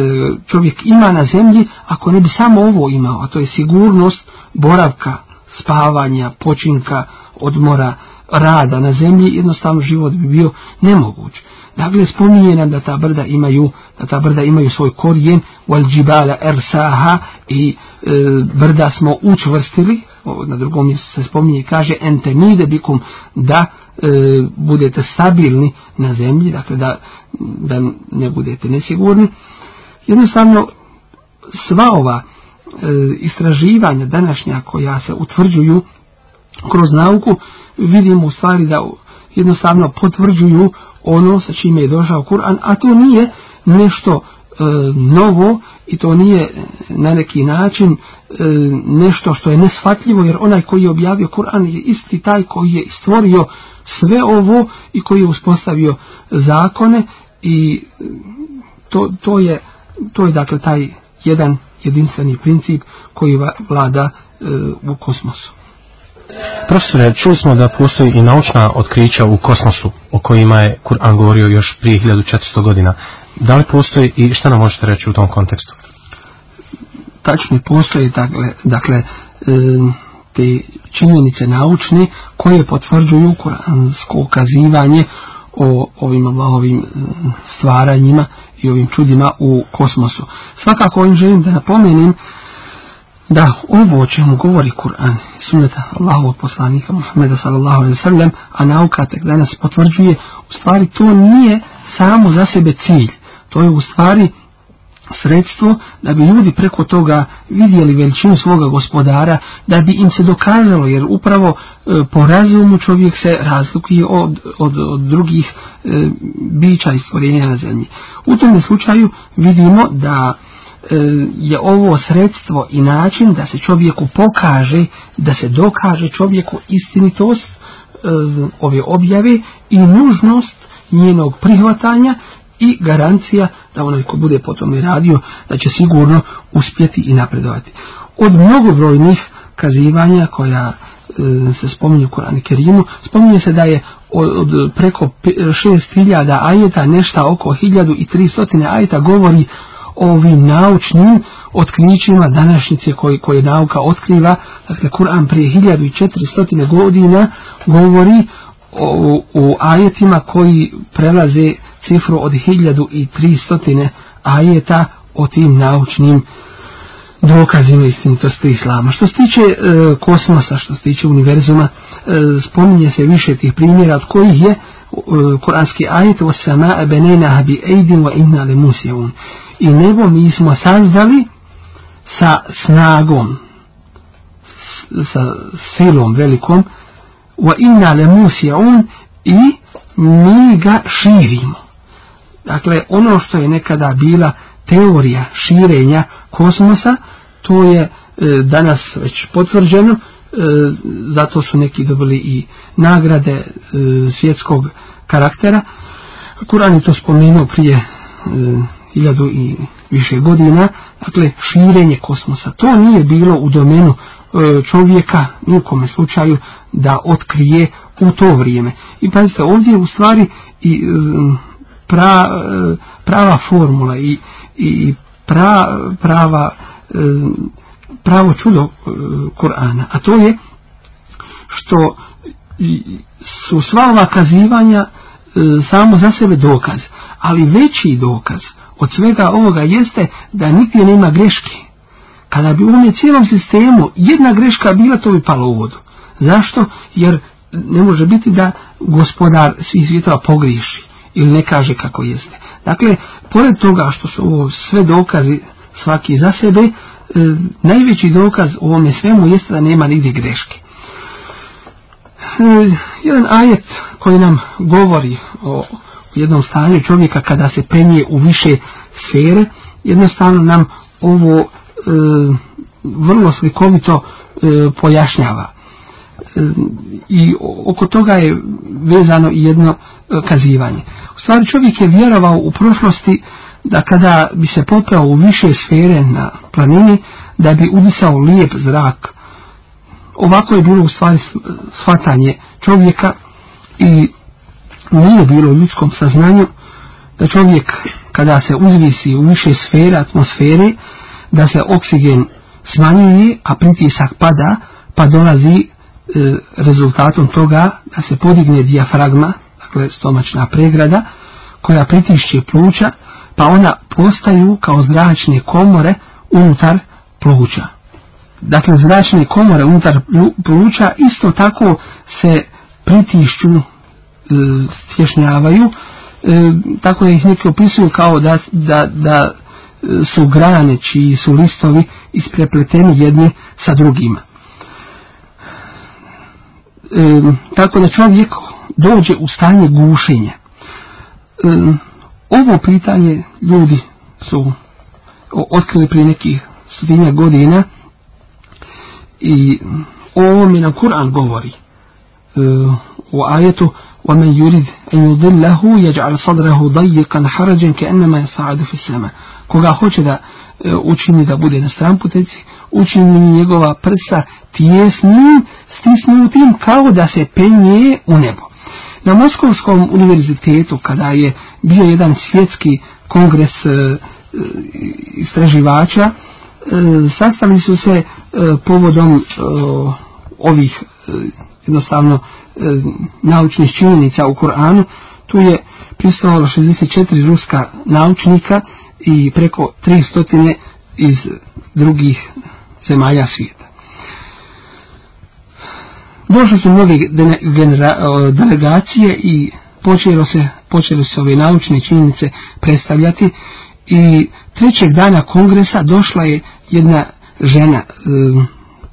čovjek ima na zemlji ako ne bi samo ovo imao, a to je sigurnost boravka, spavanja, počinka, odmora, rada na zemlji, jednostavno život bi bio nemoguć. Dakle, spominje nam da ta brda imaju, da ta brda imaju svoj korijen, wal džibala ersaha, i e, brda smo učvrstili, o, na drugom mjestu se spominje i kaže, ente mide bikum, da e, budete stabilni na zemlji, dakle, da, da ne budete nesigurni. E, jednostavno sva ova e, istraživanja današnja koja se utvrđuju kroz nauku vidimo u stvari da jednostavno potvrđuju ono sa čime je došao Kur'an, a to nije nešto e, novo i to nije na neki način e, nešto što je nesfatljivo jer onaj koji je objavio Kur'an je isti taj koji je stvorio sve ovo i koji je uspostavio zakone i to, to je e, to je dakle taj jedan jedinstveni princip koji vlada e, u kosmosu. Profesore, čuli smo da postoji i naučna otkrića u kosmosu o kojima je Kur'an govorio još prije 1400 godina. Da li postoji i šta nam možete reći u tom kontekstu? Tačno postoji, dakle, dakle e, te činjenice naučne koje potvrđuju kuransko ukazivanje o ovim Allahovim e, stvaranjima i ovim čudima u kosmosu. Svakako ovim želim da napomenem da ovo o čemu govori Kur'an, sunneta Allahovog poslanika Muhammeda sallallahu alaihi sallam, a nauka tek danas potvrđuje, u stvari to nije samo za sebe cilj. To je u stvari sredstvo da bi ljudi preko toga vidjeli veličinu svoga gospodara da bi im se dokazalo jer upravo e, po razumu čovjek se razlikuje od, od, od drugih e, bića istvorenja na zemlji. U tom slučaju vidimo da e, je ovo sredstvo i način da se čovjeku pokaže, da se dokaže čovjeku istinitost e, ove objave i nužnost njenog prihvatanja i garancija da onaj ko bude potom i radio da će sigurno uspjeti i napredovati. Od mnogobrojnih kazivanja koja e, se spominju u Korani Kerimu, spominje se da je od, od preko 6000 e, ajeta, nešta oko 1300 ajeta govori o ovim naučnim otkrićima današnjice koji, koje nauka otkriva. Dakle, Kur'an prije 1400 godina govori o, o ajetima koji prelaze cifru od 1300 ajeta o tim naučnim dokazima istinitosti islama. Što se tiče e, kosmosa, što se tiče univerzuma, e, spominje se više tih primjera od kojih je e, kuranski ajet o sama benena habi eidin wa inna le musijun. I nebo mi smo sazdali sa snagom, s, sa silom velikom, wa inna le musijun i mi ga širimo dakle ono što je nekada bila teorija širenja kosmosa to je e, danas već potvrđeno e, zato su neki dobili i nagrade e, svjetskog karaktera Kuran je to spomenuo prije e, hiljadu e, i više godina dakle širenje kosmosa to nije bilo u domenu e, čovjeka nikome slučaju da otkrije u to vrijeme. I pazite, ovdje u stvari i e, pra, prava formula i, i pra, prava e, pravo čudo e, Kur'ana, a to je što su sva ova kazivanja e, samo za sebe dokaz, ali veći dokaz od svega ovoga jeste da nigdje nema greške. Kada bi u ovom cijelom sistemu jedna greška bila, to bi palo u vodu. Zašto? Jer ne može biti da gospodar svih svijeta pogriši ili ne kaže kako jeste. Dakle, pored toga što su ovo sve dokazi svaki za sebe, e, najveći dokaz u ovome svemu jeste da nema nigdje greške. E, jedan ajet koji nam govori o jednom stanju čovjeka kada se penje u više sfere, jednostavno nam ovo e, vrlo slikovito e, pojašnjava i oko toga je vezano i jedno e, kazivanje. U stvari čovjek je vjerovao u prošlosti da kada bi se popeo u više sfere na planini, da bi udisao lijep zrak. Ovako je bilo u stvari shvatanje čovjeka i nije bilo u ljudskom saznanju da čovjek kada se uzvisi u više sfere atmosfere, da se oksigen smanjuje, a pritisak pada, pa dolazi E, rezultatom toga da se podigne dijafragma, dakle stomačna pregrada, koja pritišće pluća, pa ona postaju kao zračne komore unutar pluća. Dakle, zračne komore unutar pluća isto tako se pritišću, e, stješnjavaju, e, tako da ih neki opisuju kao da, da, da su grane čiji su listovi isprepleteni jedne sa drugima e, tako da čovjek dođe u stanje gušenja. E, ovo pitanje ljudi su otkrili prije nekih sredinja godina i o ovome nam Kur'an govori e, u ajetu وَمَنْ يُرِدْ أَنْ يُضِلَّهُ يَجْعَلْ صَدْرَهُ ضَيِّقًا حَرَجًا كَأَنَّمَا يَسَعَدُ فِي السَّمَا koga hoće da e, učini da bude na stran putici, učinjeni njegova prsa tijesnim, stisnutim kao da se penje u nebo. Na Moskovskom univerzitetu, kada je bio jedan svjetski kongres e, e istraživača, e, sastali su se e, povodom e, ovih e, jednostavno e, naučnih činjenica u Koranu, tu je pristalo 64 ruska naučnika i preko 300 iz drugih zemalja svijeta. Došle su mnogi delegacije i počelo se, počelo se ove naučne činjenice predstavljati i trećeg dana kongresa došla je jedna žena e,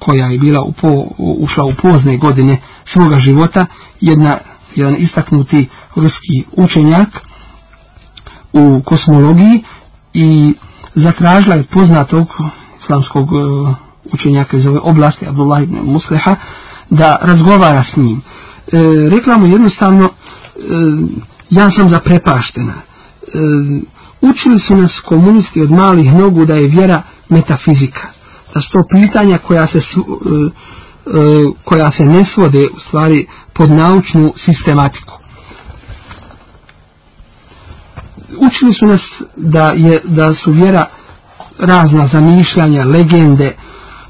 koja je bila u po, ušla u pozne godine svoga života, jedna, jedan istaknuti ruski učenjak u kosmologiji i zatražila je poznatog islamskog e, učenjaka iz ove oblasti, Abdullah ibn Musleha, da razgovara s njim. E, rekla mu jednostavno, e, ja sam zaprepaštena. E, učili su nas komunisti od malih nogu da je vjera metafizika. Da su to pitanja koja se, e, e, koja se ne svode u stvari pod naučnu sistematiku. Učili su nas da, je, da su vjera razna zamišljanja, legende, e,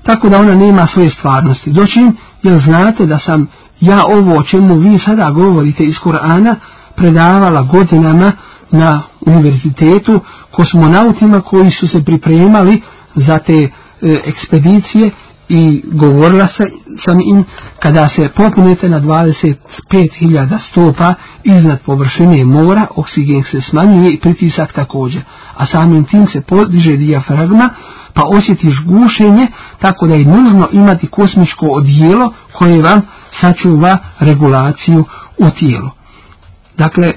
tako da ona nema svoje stvarnosti. Doćim, jer znate da sam ja ovo o čemu vi sada govorite iz Korana predavala godinama na univerzitetu kosmonautima koji su se pripremali za te e, ekspedicije i govorila se, sam im kada se popunete na 25.000 stopa iznad površine mora, oksigen se smanjuje i pritisak također. A samim tim se podiže dijafragma, pa osjetiš gušenje, tako da je nužno imati kosmičko odijelo koje vam sačuva regulaciju u tijelu. Dakle,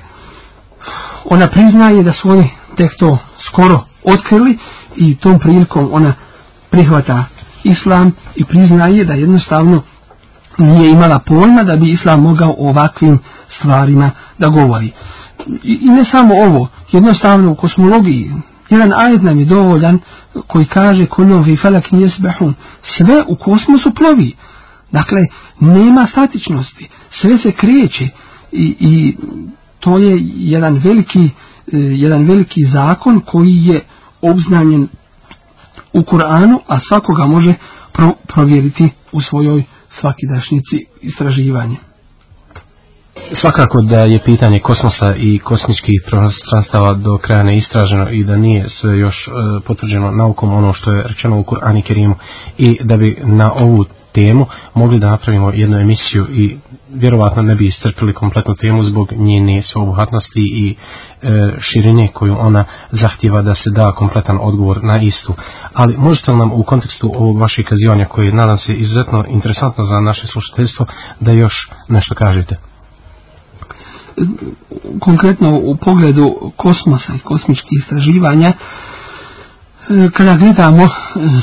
ona priznaje da su oni tek to skoro otkrili i tom prilikom ona prihvata islam i priznaje da jednostavno nije imala pojma da bi islam mogao o ovakvim stvarima da govori. I, i ne samo ovo, jednostavno u kosmologiji, jedan ajed nam je dovoljan koji kaže kolom vifala knjesbehum, sve u kosmosu plovi. Dakle, nema statičnosti, sve se kriječe i, i to je jedan veliki, eh, jedan veliki zakon koji je obznanjen u Kur'anu, a svakoga može pro provjeriti u svojoj svakidašnjici istraživanje svakako da je pitanje kosmosa i kosmičkih prostranstava do kraja neistraženo i da nije sve još e, potvrđeno naukom ono što je rečeno u Kur'ani Kerimu i da bi na ovu temu mogli da napravimo jednu emisiju i vjerovatno ne bi istrpili kompletnu temu zbog njene sveobuhatnosti i e, širenje koju ona zahtjeva da se da kompletan odgovor na istu. Ali možete li nam u kontekstu ovog vašeg kazivanja koje je nadam se izuzetno interesantno za naše slušateljstvo da još nešto kažete? konkretno u pogledu kosmosa i kosmičkih istraživanja, e, kada gledamo e,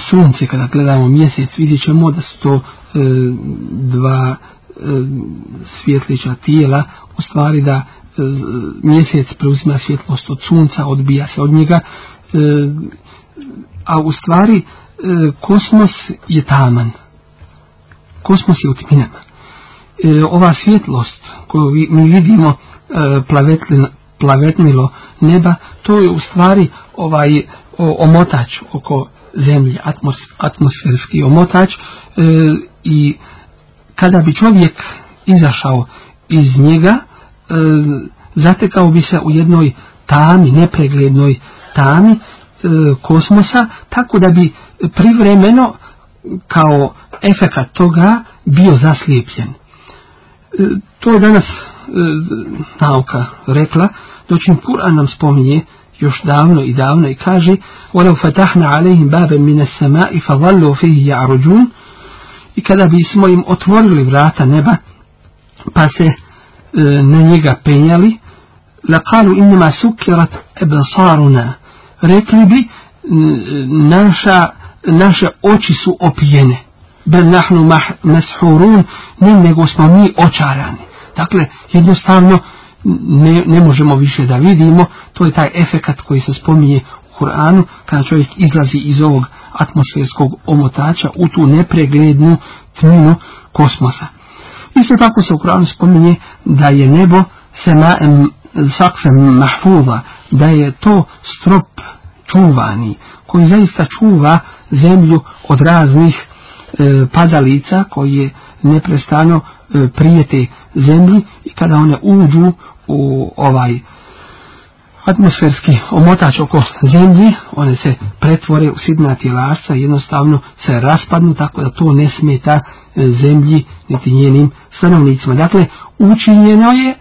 sunce, kada gledamo mjesec, vidjet ćemo da su to e, dva svjetlića tijela, u stvari da mjesec preuzima svjetlost od sunca, odbija se od njega, a u stvari kosmos je taman. Kosmos je u tminama e, ova svjetlost koju mi vidimo e, plavetlin, plavetnilo neba, to je u stvari ovaj o, omotač oko zemlje, atmos, atmosferski omotač e, i kada bi čovjek izašao iz njega e, zatekao bi se u jednoj tami, nepreglednoj tami e, kosmosa tako da bi privremeno kao efekat toga bio zaslijepljen E, to je danas e, nauka rekla, doćim Kur'an nam spominje još davno i davno i kaže وَلَوْ فَتَحْنَ عَلَيْهِمْ بَابًا مِنَ السَّمَاءِ فَظَلُّوا فِيهِ يَعْرُجُونَ I kada bi smo im otvorili vrata neba, pa se e, na njega penjali, لَقَالُوا إِنَّمَا سُكِّرَتْ أَبْصَارُنَا Rekli bi, naša, naše oči su opijene ben nahnu mah, meshurun, ne nego smo mi očarani. Dakle, jednostavno, ne, ne možemo više da vidimo, to je taj efekat koji se spominje u Kur'anu, kada čovjek izlazi iz ovog atmosferskog omotača u tu nepreglednu tminu kosmosa. Isto tako se u Kur'anu spominje da je nebo sema, sakfem mahfuza, da je to strop čuvani, koji zaista čuva zemlju od raznih E, padalica koji je neprestano e, prijete zemlji i kada one uđu u ovaj atmosferski omotač oko zemlji, one se pretvore u sidna tjelašca i jednostavno se raspadnu tako da to ne smeta e, zemlji niti njenim stanovnicima. Dakle, učinjeno je,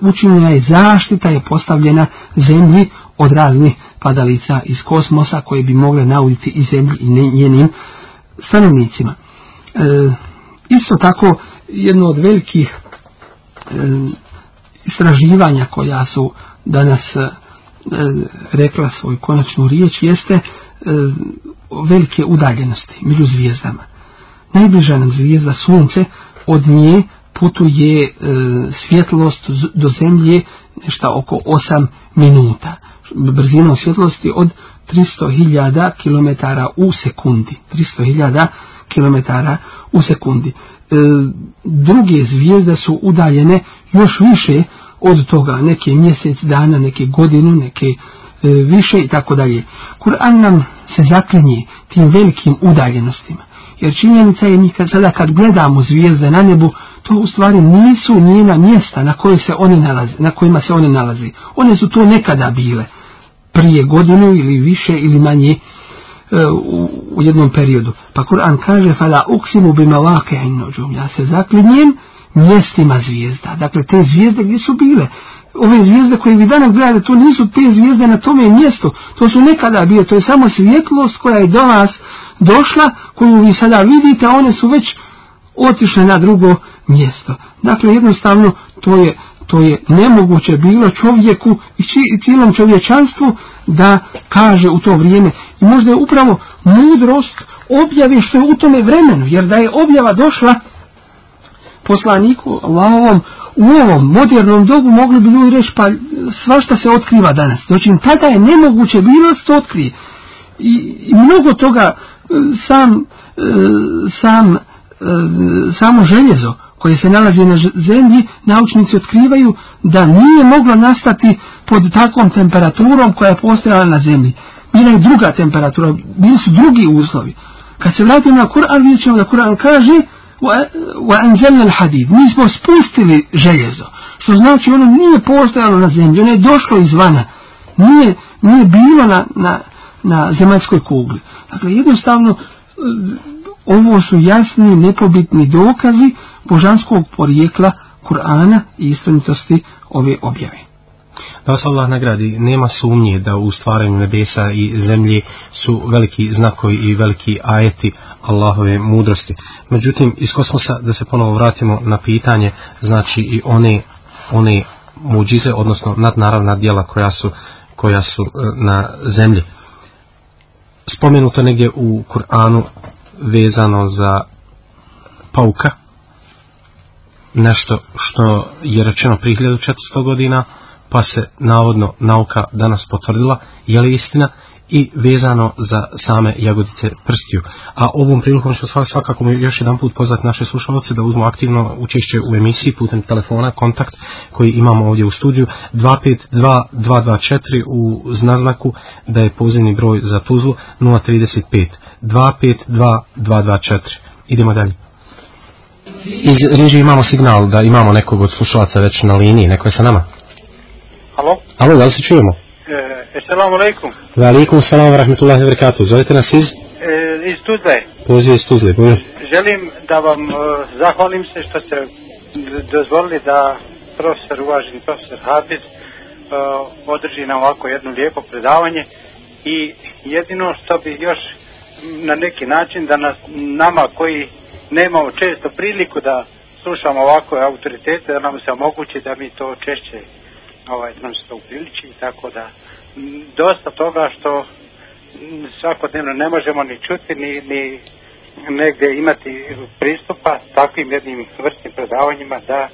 učinjena je zaštita je postavljena zemlji od raznih padalica iz kosmosa koje bi mogle nauditi i zemlji i njenim stanovnicima stanovnicima. E, isto tako, jedno od velikih e, istraživanja koja su danas e, rekla svoju konačnu riječ jeste e, velike udaljenosti među zvijezdama. Najbliža nam zvijezda Sunce od nje putuje e, svjetlost do zemlje nešto oko 8 minuta. Brzina svjetlosti od 300.000 km u sekundi. 300.000 km u sekundi. E, druge zvijezde su udaljene još više od toga, neke mjesec dana, neke godinu, neke e, više i tako dalje. Kur'an nam se zaklinje tim velikim udaljenostima. Jer činjenica je mi kad, sada kad gledamo zvijezde na nebu, to u stvari nisu njena mjesta na, koje se one nalazi, na kojima se one nalazi. One su to nekada bile prije godinu ili više ili manje e, u, u jednom periodu. Pa Kur'an kaže fala uksimu bima vake innođum. Ja se zaklinjem mjestima zvijezda. Dakle, te zvijezde gdje su bile? Ove zvijezde koje vi danas gledate, to nisu te zvijezde na tome mjestu. To su nekada bile. To je samo svjetlost koja je do vas došla, koju vi sada vidite, a one su već otišle na drugo mjesto. Dakle, jednostavno, to je to je nemoguće bilo čovjeku i cijelom čovječanstvu da kaže u to vrijeme. I možda je upravo mudrost objave što je u tome vremenu, jer da je objava došla poslaniku Allahovom u ovom modernom dobu mogli bi ljudi reći pa svašta se otkriva danas. Znači tada je nemoguće bilo da se to otkrije. I, I mnogo toga e, sam, e, sam, e, samo željezo koje se nalaze na zemlji, naučnici otkrivaju da nije moglo nastati pod takvom temperaturom koja je postojala na zemlji. Bila je druga temperatura, bili su drugi uslovi. Kad se vratimo na Kur'an, vidjet ćemo da Kur'an kaže Mi smo spustili željezo, što znači ono nije postojalo na zemlji, ono je došlo izvana, nije, nije bilo na, na, na zemaljskoj kugli. Dakle, jednostavno, e, ovo su jasni, nepobitni dokazi božanskog porijekla Kur'ana i istinitosti ove objave. Da vas Allah nagradi, nema sumnje da u stvaranju nebesa i zemlje su veliki znakovi i veliki ajeti Allahove mudrosti. Međutim, iz kosmosa da se ponovo vratimo na pitanje, znači i one, one muđize, odnosno nadnaravna dijela koja su, koja su e, na zemlji. Spomenuto negdje u Kur'anu vezano za pauka, nešto što je rečeno prije 1400 godina, pa se navodno nauka danas potvrdila, je li istina, i vezano za same jagodice prstiju. A ovom prilikom ću svakako još jedan put pozvati naše slušalce da uzmu aktivno učešće u emisiji putem telefona, kontakt koji imamo ovdje u studiju 252224 u znaznaku da je pozivni broj za Tuzlu 035 252224. Idemo dalje. Iz Riži imamo signal da imamo nekog od slušalaca već na liniji, neko je sa nama. Halo? Halo, da li se čujemo? E, selamu alaikum. Wa alaikum, selamu rahmetullahi wabarakatuh. Zovete nas iz? E, iz Tuzle. Poziv iz Tuzle, bolje. Želim da vam e, zahvalim se što ste dozvolili da profesor, uvaženi profesor Habiz, e, održi nam ovako jedno lijepo predavanje i jedino što bi još na neki način da nas, nama koji nemao često priliku da slušamo ovako autoritete, da nam se omogući da mi to češće ovaj, nam se to upriliči, tako da dosta toga što svakodnevno ne možemo ni čuti, ni, ni negde imati pristupa takvim jednim vrstnim predavanjima da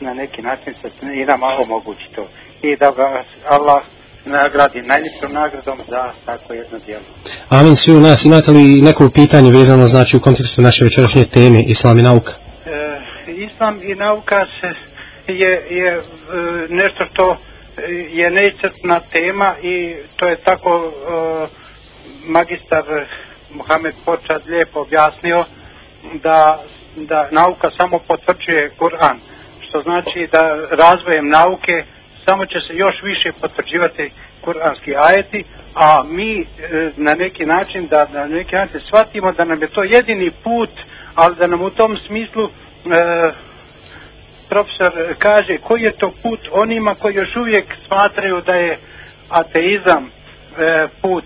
na neki način se i nam omogući to. I da ga Allah nagradi najljepšom nagradom za tako jedno djelo. Amin, svi u nas imate li neko pitanje vezano znači u kontekstu naše večerašnje teme Islam i nauka? E, islam i nauka se je, je e, nešto što je neiscrpna tema i to je tako e, magistar Mohamed Počad lijepo objasnio da, da nauka samo potvrđuje Kur'an što znači da razvojem nauke samo će se još više potvrđivati kuranski ajeti, a mi e, na neki način da na neki način shvatimo da nam je to jedini put, ali da nam u tom smislu e, profesor kaže koji je to put onima koji još uvijek smatraju da je ateizam e, put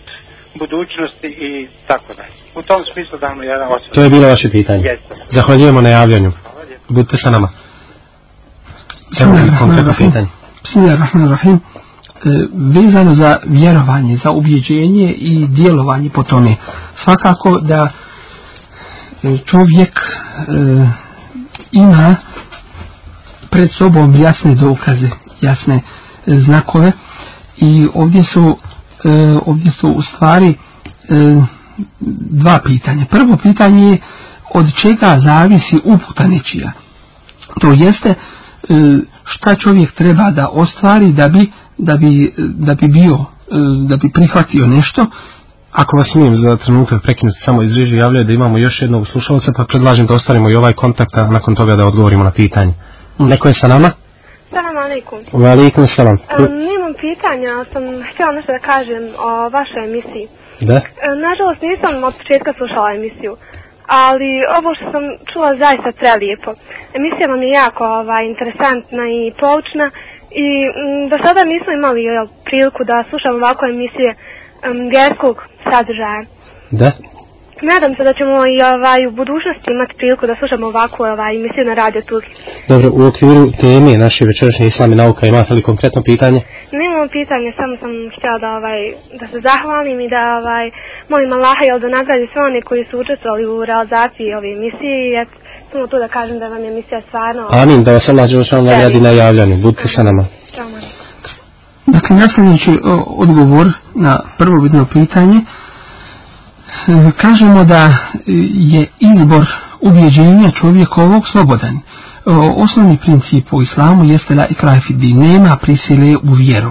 budućnosti i tako dalje. U tom smislu da nam jedan osvrt. To je bilo vaše pitanje. Jeste. Zahvaljujemo na javljanju. Budite sa nama. Samo konkretno pitanje. Bismillah ar-Rahman ar-Rahim e, vezano za vjerovanje, za ubjeđenje i djelovanje po tome. Svakako da e, čovjek e, ima pred sobom jasne dokaze, jasne e, znakove i ovdje su, e, ovdje su u stvari e, dva pitanja. Prvo pitanje je od čega zavisi uputa nečija. To jeste e, E, šta čovjek treba da ostvari da bi, da bi, da bi bio e, da bi prihvatio nešto Ako vas smijem za trenutak prekinuti samo iz riži, javljaju da imamo još jednog slušalca, pa predlažim da ostavimo i ovaj kontakt, a nakon toga da odgovorimo na pitanje. Neko je sa nama? Salam alaikum. Alaikum salam. Um, e, nimam pitanja, ali sam htjela nešto da kažem o vašoj emisiji. Da? Nažalost nisam od početka slušala emisiju ali ovo što sam čula zaista prelijepo. Emisija vam je jako ovaj, interesantna i poučna i m, mm, do sada nismo imali jel, priliku da slušam ovako emisije um, sadržaja. Da, nadam se da ćemo i ovaj u budućnosti imati priliku da slušamo ovako ovaj emisiju na Radio Turki. Dobro, u okviru teme naše večerašnje islame nauka imate li konkretno pitanje? Nemamo pitanje, samo sam htjela da ovaj da se zahvalim i da ovaj molim Allaha jel da nagradi sve one koji su učestvovali u realizaciji ove emisije i samo to da kažem da vam je emisija stvarno. Amin, da vas Allah dželle šanu nagradi na javljanju. Budite sa nama. Samo. Dakle, nastavljajući odgovor na prvo vidno pitanje, E, kažemo da je izbor ubjeđenja čovjekovog slobodan. E, osnovni princip u islamu jeste la ikrafidi, nema prisile u vjeru.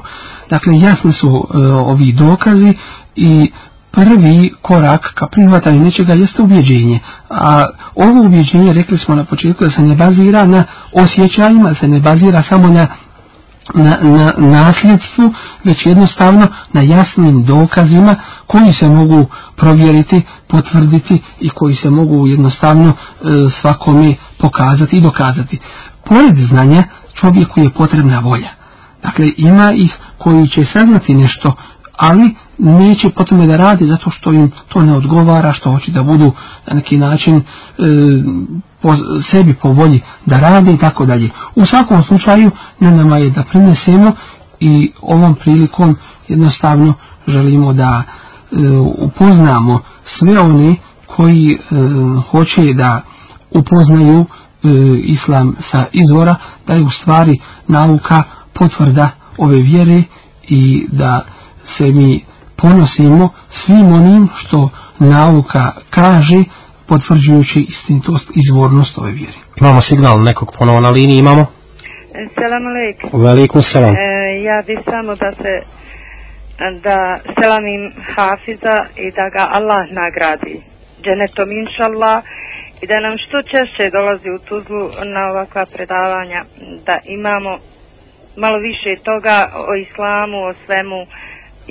Dakle, jasni su e, ovi dokazi i prvi korak ka prihvatanju nečega jeste ubjeđenje. A ovo ubjeđenje, rekli smo na početku, da se ne bazira na osjećajima, da se ne bazira samo na na, na nasljedstvu, već jednostavno na jasnim dokazima koji se mogu provjeriti, potvrditi i koji se mogu jednostavno e, svakome pokazati i dokazati. Pored znanja čovjeku je potrebna volja. Dakle, ima ih koji će saznati nešto, ali neće po tome da radi zato što im to ne odgovara, što hoće da budu na neki način e, po sebi po volji da radi i tako dalje. U svakom slučaju na nama je da prinesemo i ovom prilikom jednostavno želimo da e, upoznamo sve oni koji e, hoće da upoznaju e, islam sa izvora, da je u stvari nauka potvrda ove vjere i da se mi ponosimo svim onim što nauka kaže potvrđujući istinitost izvornost ove vjere. Imamo signal nekog ponovo na liniji, imamo. Selam alejk. Veliku selam. E, ja bi samo da se da selamim Hafiza i da ga Allah nagradi. Dženetom inšallah i da nam što češće dolazi u Tuzlu na ovakva predavanja da imamo malo više toga o islamu, o svemu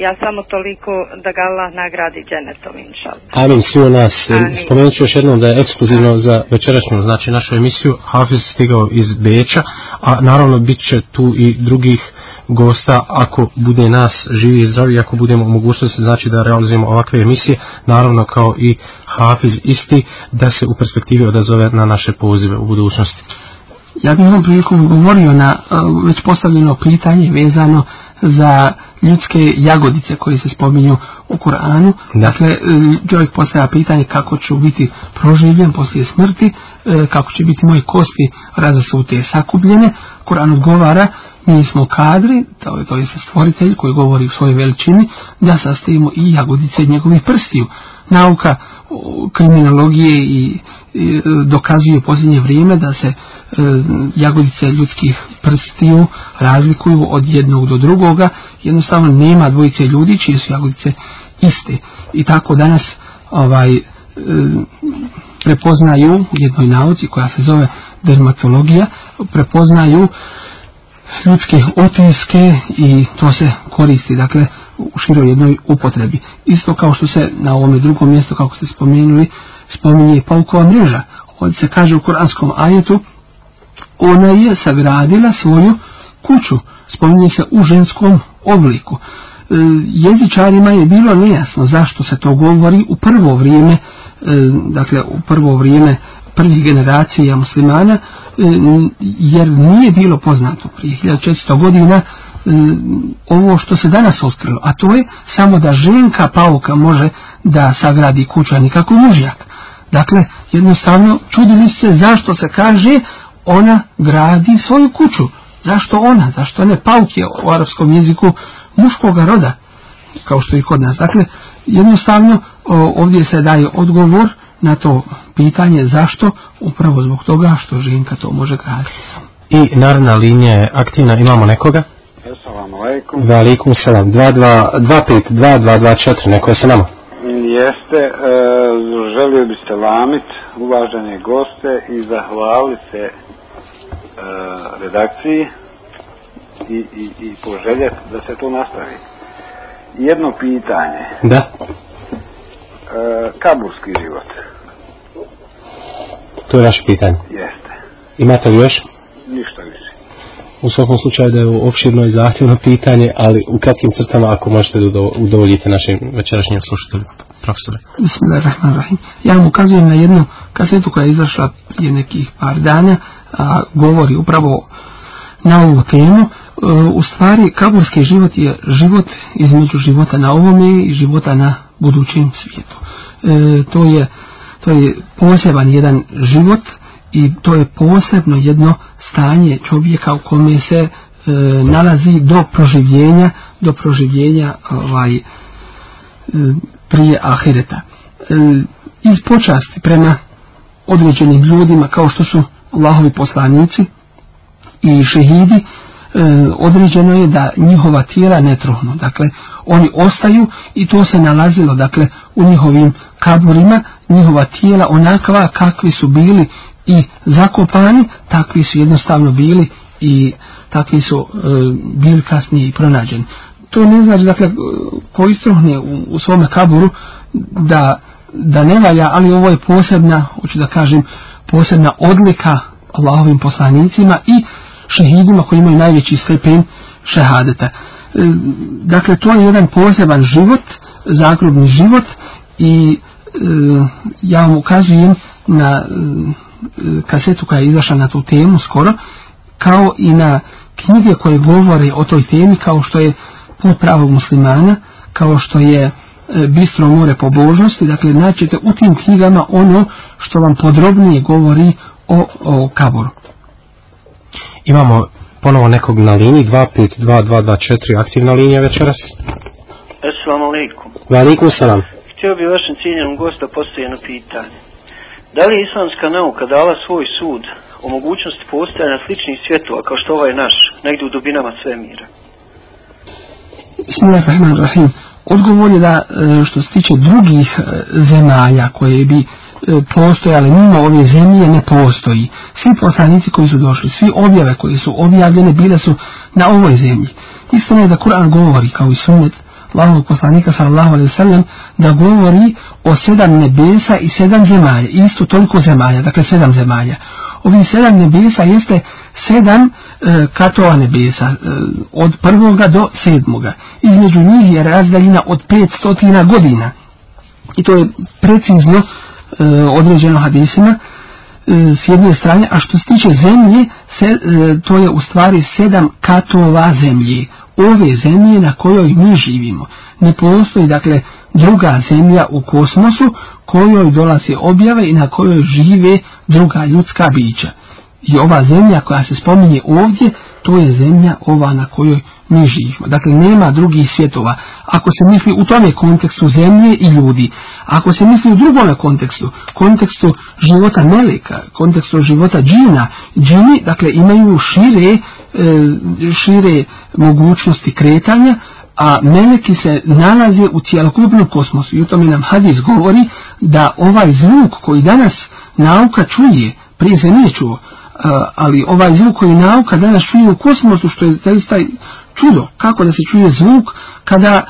ja samo toliko da ga Allah nagradi dženetom, inša Allah. Amin, svi u nas. E, spomenut ću još jednom da je ekskluzivno za večerašnju, znači našu emisiju, Hafiz stigao iz Beča, a naravno bit će tu i drugih gosta ako bude nas živi i zdravi, ako budemo u mogućnosti znači da realizujemo ovakve emisije, naravno kao i Hafiz isti, da se u perspektivi odazove na naše pozive u budućnosti. Ja bih ovom priliku govorio na već postavljeno pitanje vezano uh, za ljudske jagodice koje se spominju u Kur'anu. Dakle, e, čovjek postavlja pitanje kako ću biti proživljen poslije smrti, e, kako će biti moje kosti razasute sakubljene. Kur'an odgovara, mi smo kadri, to je, to je stvoritelj koji govori u svojoj veličini, da sastavimo i jagodice njegovih prstiju nauka kriminologije i, i dokazuje u posljednje vrijeme da se e, jagodice ljudskih prstiju razlikuju od jednog do drugoga jednostavno nema dvojice ljudi čije su jagodice iste i tako danas ovaj e, prepoznaju u jednoj nauci koja se zove dermatologija prepoznaju ljudske otiske i to se koristi dakle u široj jednoj upotrebi. Isto kao što se na ovom drugom mjestu, kako ste spomenuli, spominje paukova mreža. Ovdje se kaže u kuranskom ajetu, ona je sagradila svoju kuću. Spominje se u ženskom obliku. E, jezičarima je bilo nejasno zašto se to govori u prvo vrijeme, e, dakle u prvo vrijeme prvih generacija muslimana, e, jer nije bilo poznato prije 1400 godina, Mm, ovo što se danas otkrilo, a to je samo da ženka pauka može da sagradi kuću, a nikako mužjak. Dakle, jednostavno, čudili se zašto se kaže ona gradi svoju kuću. Zašto ona, zašto ne pauk je u arapskom jeziku muškoga roda, kao što i kod nas. Dakle, jednostavno, ovdje se daje odgovor na to pitanje zašto, upravo zbog toga što ženka to može graditi. I naravna linija je aktivna, imamo nekoga? Assalamu alaikum. Wa alaikum salam. 252224, neko je sa nama. Jeste, e, želio bi se lamit, uvažene goste i zahvali se e, redakciji i, i, i poželjeti da se to nastavi. Jedno pitanje. Da. E, kaburski život. To je vaše pitanje. Jeste. Imate li još? Ništa više u svakom slučaju da je opširno i zahtjevno pitanje, ali u kratkim crtama ako možete da udovoljite našim večerašnjim slušateljima, profesore. Bismillahirrahmanirrahim. Ja vam ukazujem na jednu kasetu koja je izašla prije nekih par dana, a govori upravo na ovu temu. E, u stvari, kaburski život je život između života na ovome i života na budućem svijetu. E, to je to je poseban jedan život e, i to je posebno jedno stanje čovjeka u kome se e, nalazi do proživljenja do proživljenja ovaj, e, prije ahireta e, iz počasti prema određenim ljudima kao što su Allahovi poslanici i šehidi e, određeno je da njihova tijela ne truhnu dakle oni ostaju i to se nalazilo dakle u njihovim kaburima njihova tijela onakva kakvi su bili i zakopani, takvi su jednostavno bili i takvi su e, bili kasnije i pronađeni. To ne znači, dakle, ko istruhne u, u svome kaburu da, da ne valja, ali ovo je posebna, hoću da kažem, posebna odlika Allahovim poslanicima i šehidima koji imaju najveći stepen šehadeta. E, dakle, to je jedan poseban život, zagrobni život i e, ja vam ukazujem na e, kasetu koja je izašla na tu temu skoro, kao i na knjige koje govore o toj temi kao što je po pravog muslimana, kao što je e, bistro more po božnosti, dakle naćete u tim knjigama ono što vam podrobnije govori o, o kaboru. Imamo ponovo nekog na liniji 252224 aktivna linija večeras. Assalamu alaikum. Wa alaikum salam. Htio bi vašem cijenjenom gosta postoje jedno pitanje. Da li je islamska nauka dala svoj sud o mogućnosti postajanja sličnih svjetova kao što ovaj naš, negdje u dubinama svemira? Bismillahirrahmanirrahim. Odgovor je da e, što se tiče drugih e, zemalja koje bi e, postojale mimo ove zemlje ne postoji. Svi poslanici koji su došli, svi objave koji su objavljene bile su na ovoj zemlji. Istina je da Kur'an govori kao i sunet Allahovog poslanika sallallahu alaihi sallam da govori o sedam nebesa i sedam zemalja, isto toliko zemalja, dakle sedam zemalja. Ovi sedam nebesa jeste sedam e, katova nebesa, e, od prvoga do sedmoga. Između njih je razdaljina od 500 godina. I to je precizno e, određeno hadisima e, s jedne strane, a što se tiče zemlje, se, e, to je u stvari sedam katova zemlje ove zemlje na kojoj mi živimo. Ne postoji, dakle, druga zemlja u kosmosu kojoj dolaze objave i na kojoj žive druga ljudska bića. I ova zemlja koja se spominje ovdje, to je zemlja ova na kojoj nižijima. Dakle, nema drugih svjetova. Ako se misli u tome kontekstu zemlje i ljudi, ako se misli u drugome kontekstu, kontekstu života meleka, kontekstu života džina, džini, dakle, imaju šire, e, šire mogućnosti kretanja, a meleki se nalaze u cijelokupnom kosmosu. I u tome nam Hadis govori da ovaj zvuk koji danas nauka čuje, prije se nije čuo, e, ali ovaj zvuk koji nauka danas čuje u kosmosu, što je zaista čudo kako da se čuje zvuk kada, e,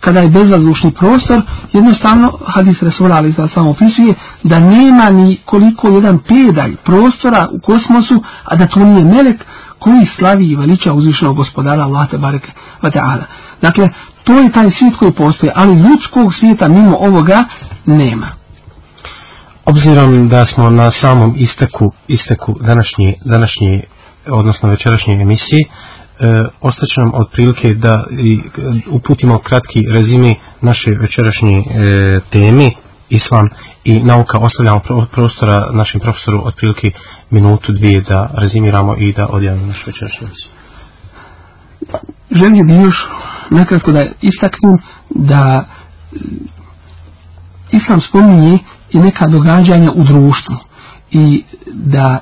kada je bezvazdušni prostor, jednostavno hadis resurali za samo opisuje da nema ni koliko jedan pedalj prostora u kosmosu, a da to nije melek koji slavi i veliča uzvišnog gospodara Allah te bareke vata'ala. Dakle, to je taj svijet koji postoje, ali ljudskog svijeta mimo ovoga nema. Obzirom da smo na samom isteku, isteku današnje, današnje odnosno večerašnje emisije, e, ostaće nam otprilike da i, uputimo kratki rezime naše večerašnje e, teme islam i nauka ostavljamo pro, prostora našem profesoru otprilike minutu dvije da rezimiramo i da odjavimo našu večerašnju emisiju želio bi još nekratko da istaknem da e, islam spominje i neka događanja u društvu i da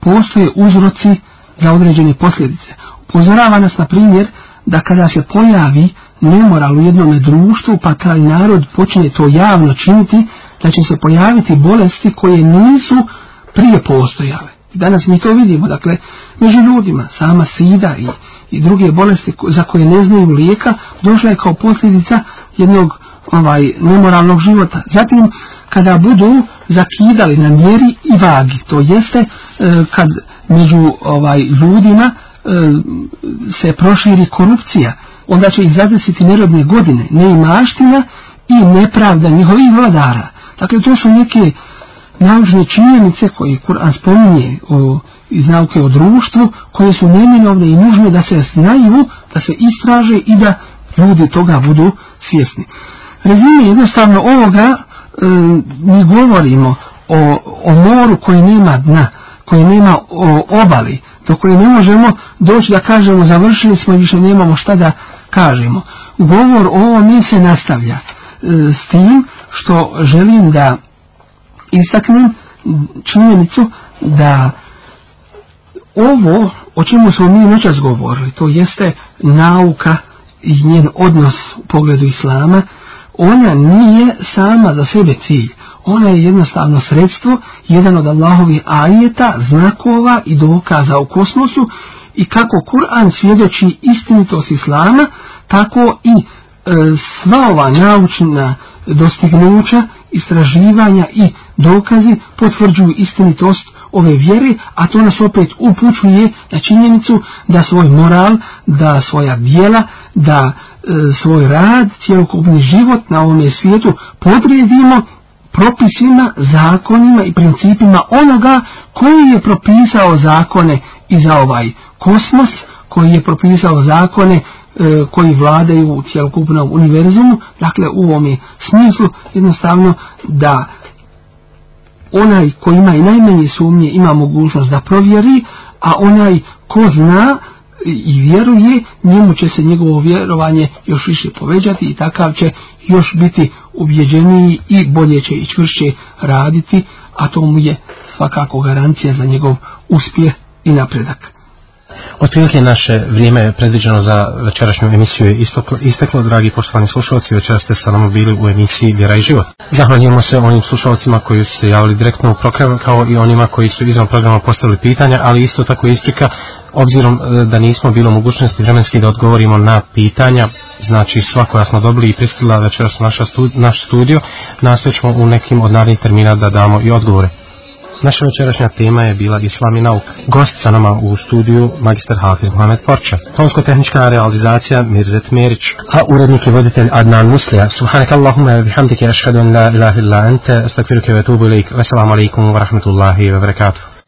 postoje uzroci za određene posljedice upozorava nas na primjer da kada se pojavi nemoral u jednom društvu pa kad narod počne to javno činiti da će se pojaviti bolesti koje nisu prije postojale. I danas mi to vidimo, dakle, među ljudima, sama sida i, i druge bolesti za koje ne znaju lijeka, došla je kao posljedica jednog ovaj nemoralnog života. Zatim, kada budu zakidali na mjeri i vagi, to jeste e, kad među ovaj ljudima E, se proširi korupcija, onda će ih zadesiti nerodne godine, neimaština i nepravda njihovih vladara. Dakle, to su neke naučne činjenice koje Kur'an spominje o, iz nauke o društvu, koje su neminovne i nužne da se znaju, da se istraže i da ljudi toga budu svjesni. Rezime jednostavno ovoga, e, mi govorimo o, o moru koji nema dna, koji nema o, obali, do koje ne možemo doći da kažemo završili smo i više nemamo šta da kažemo. Govor ovo mi se nastavlja e, s tim što želim da istaknem činjenicu da ovo o čemu smo mi noćas govorili, to jeste nauka i njen odnos u pogledu islama, ona nije sama za sebe cilj ona je jednostavno sredstvo, jedan od Allahovi ajeta, znakova i dokaza u kosmosu i kako Kur'an svjedoči istinitost Islama, tako i e, sva ova naučna dostignuća, istraživanja i dokazi potvrđuju istinitost ove vjere, a to nas opet upućuje na činjenicu da svoj moral, da svoja dijela, da e, svoj rad, cijelokupni život na ovome svijetu podredimo propisima, zakonima i principima onoga koji je propisao zakone i za ovaj kosmos, koji je propisao zakone e, koji vladaju u cijelokupnom univerzumu, dakle u ovom je smislu jednostavno da onaj koji ima i najmanje sumnje ima mogućnost da provjeri, a onaj ko zna i vjeruje, njemu će se njegovo vjerovanje još više povećati i takav će još biti ubjeđeniji i bolje će i čvršće raditi, a to mu je svakako garancija za njegov uspjeh i napredak. Otprilike naše vrijeme predviđeno za večerašnju emisiju je istoklo, isteklo, dragi poštovani slušalci, večera ste sa nama bili u emisiji Vjera i život. Zahvaljujemo se onim slušalcima koji su se javili direktno u program, kao i onima koji su izvan programa postavili pitanja, ali isto tako isprika, obzirom e, da nismo bilo mogućnosti vremenski da odgovorimo na pitanja, znači sva koja smo dobili i pristila večeras naša studi, naš studio, nastojećemo u nekim od narednih termina da damo i odgovore. Naša večerašnja tema je bila Islam i nauk. Gost sa nama u studiju magister Hafiz Mohamed Porča. Tonsko-tehnička realizacija Mirzet Merić. A urednik i voditelj Adnan Muslija. Subhanak Allahumma bihamdike ashkadun la ilaha illa ente. Astagfiru kevetubu ilaik. Veselamu alaikum wa rahmatullahi wa barakatuh.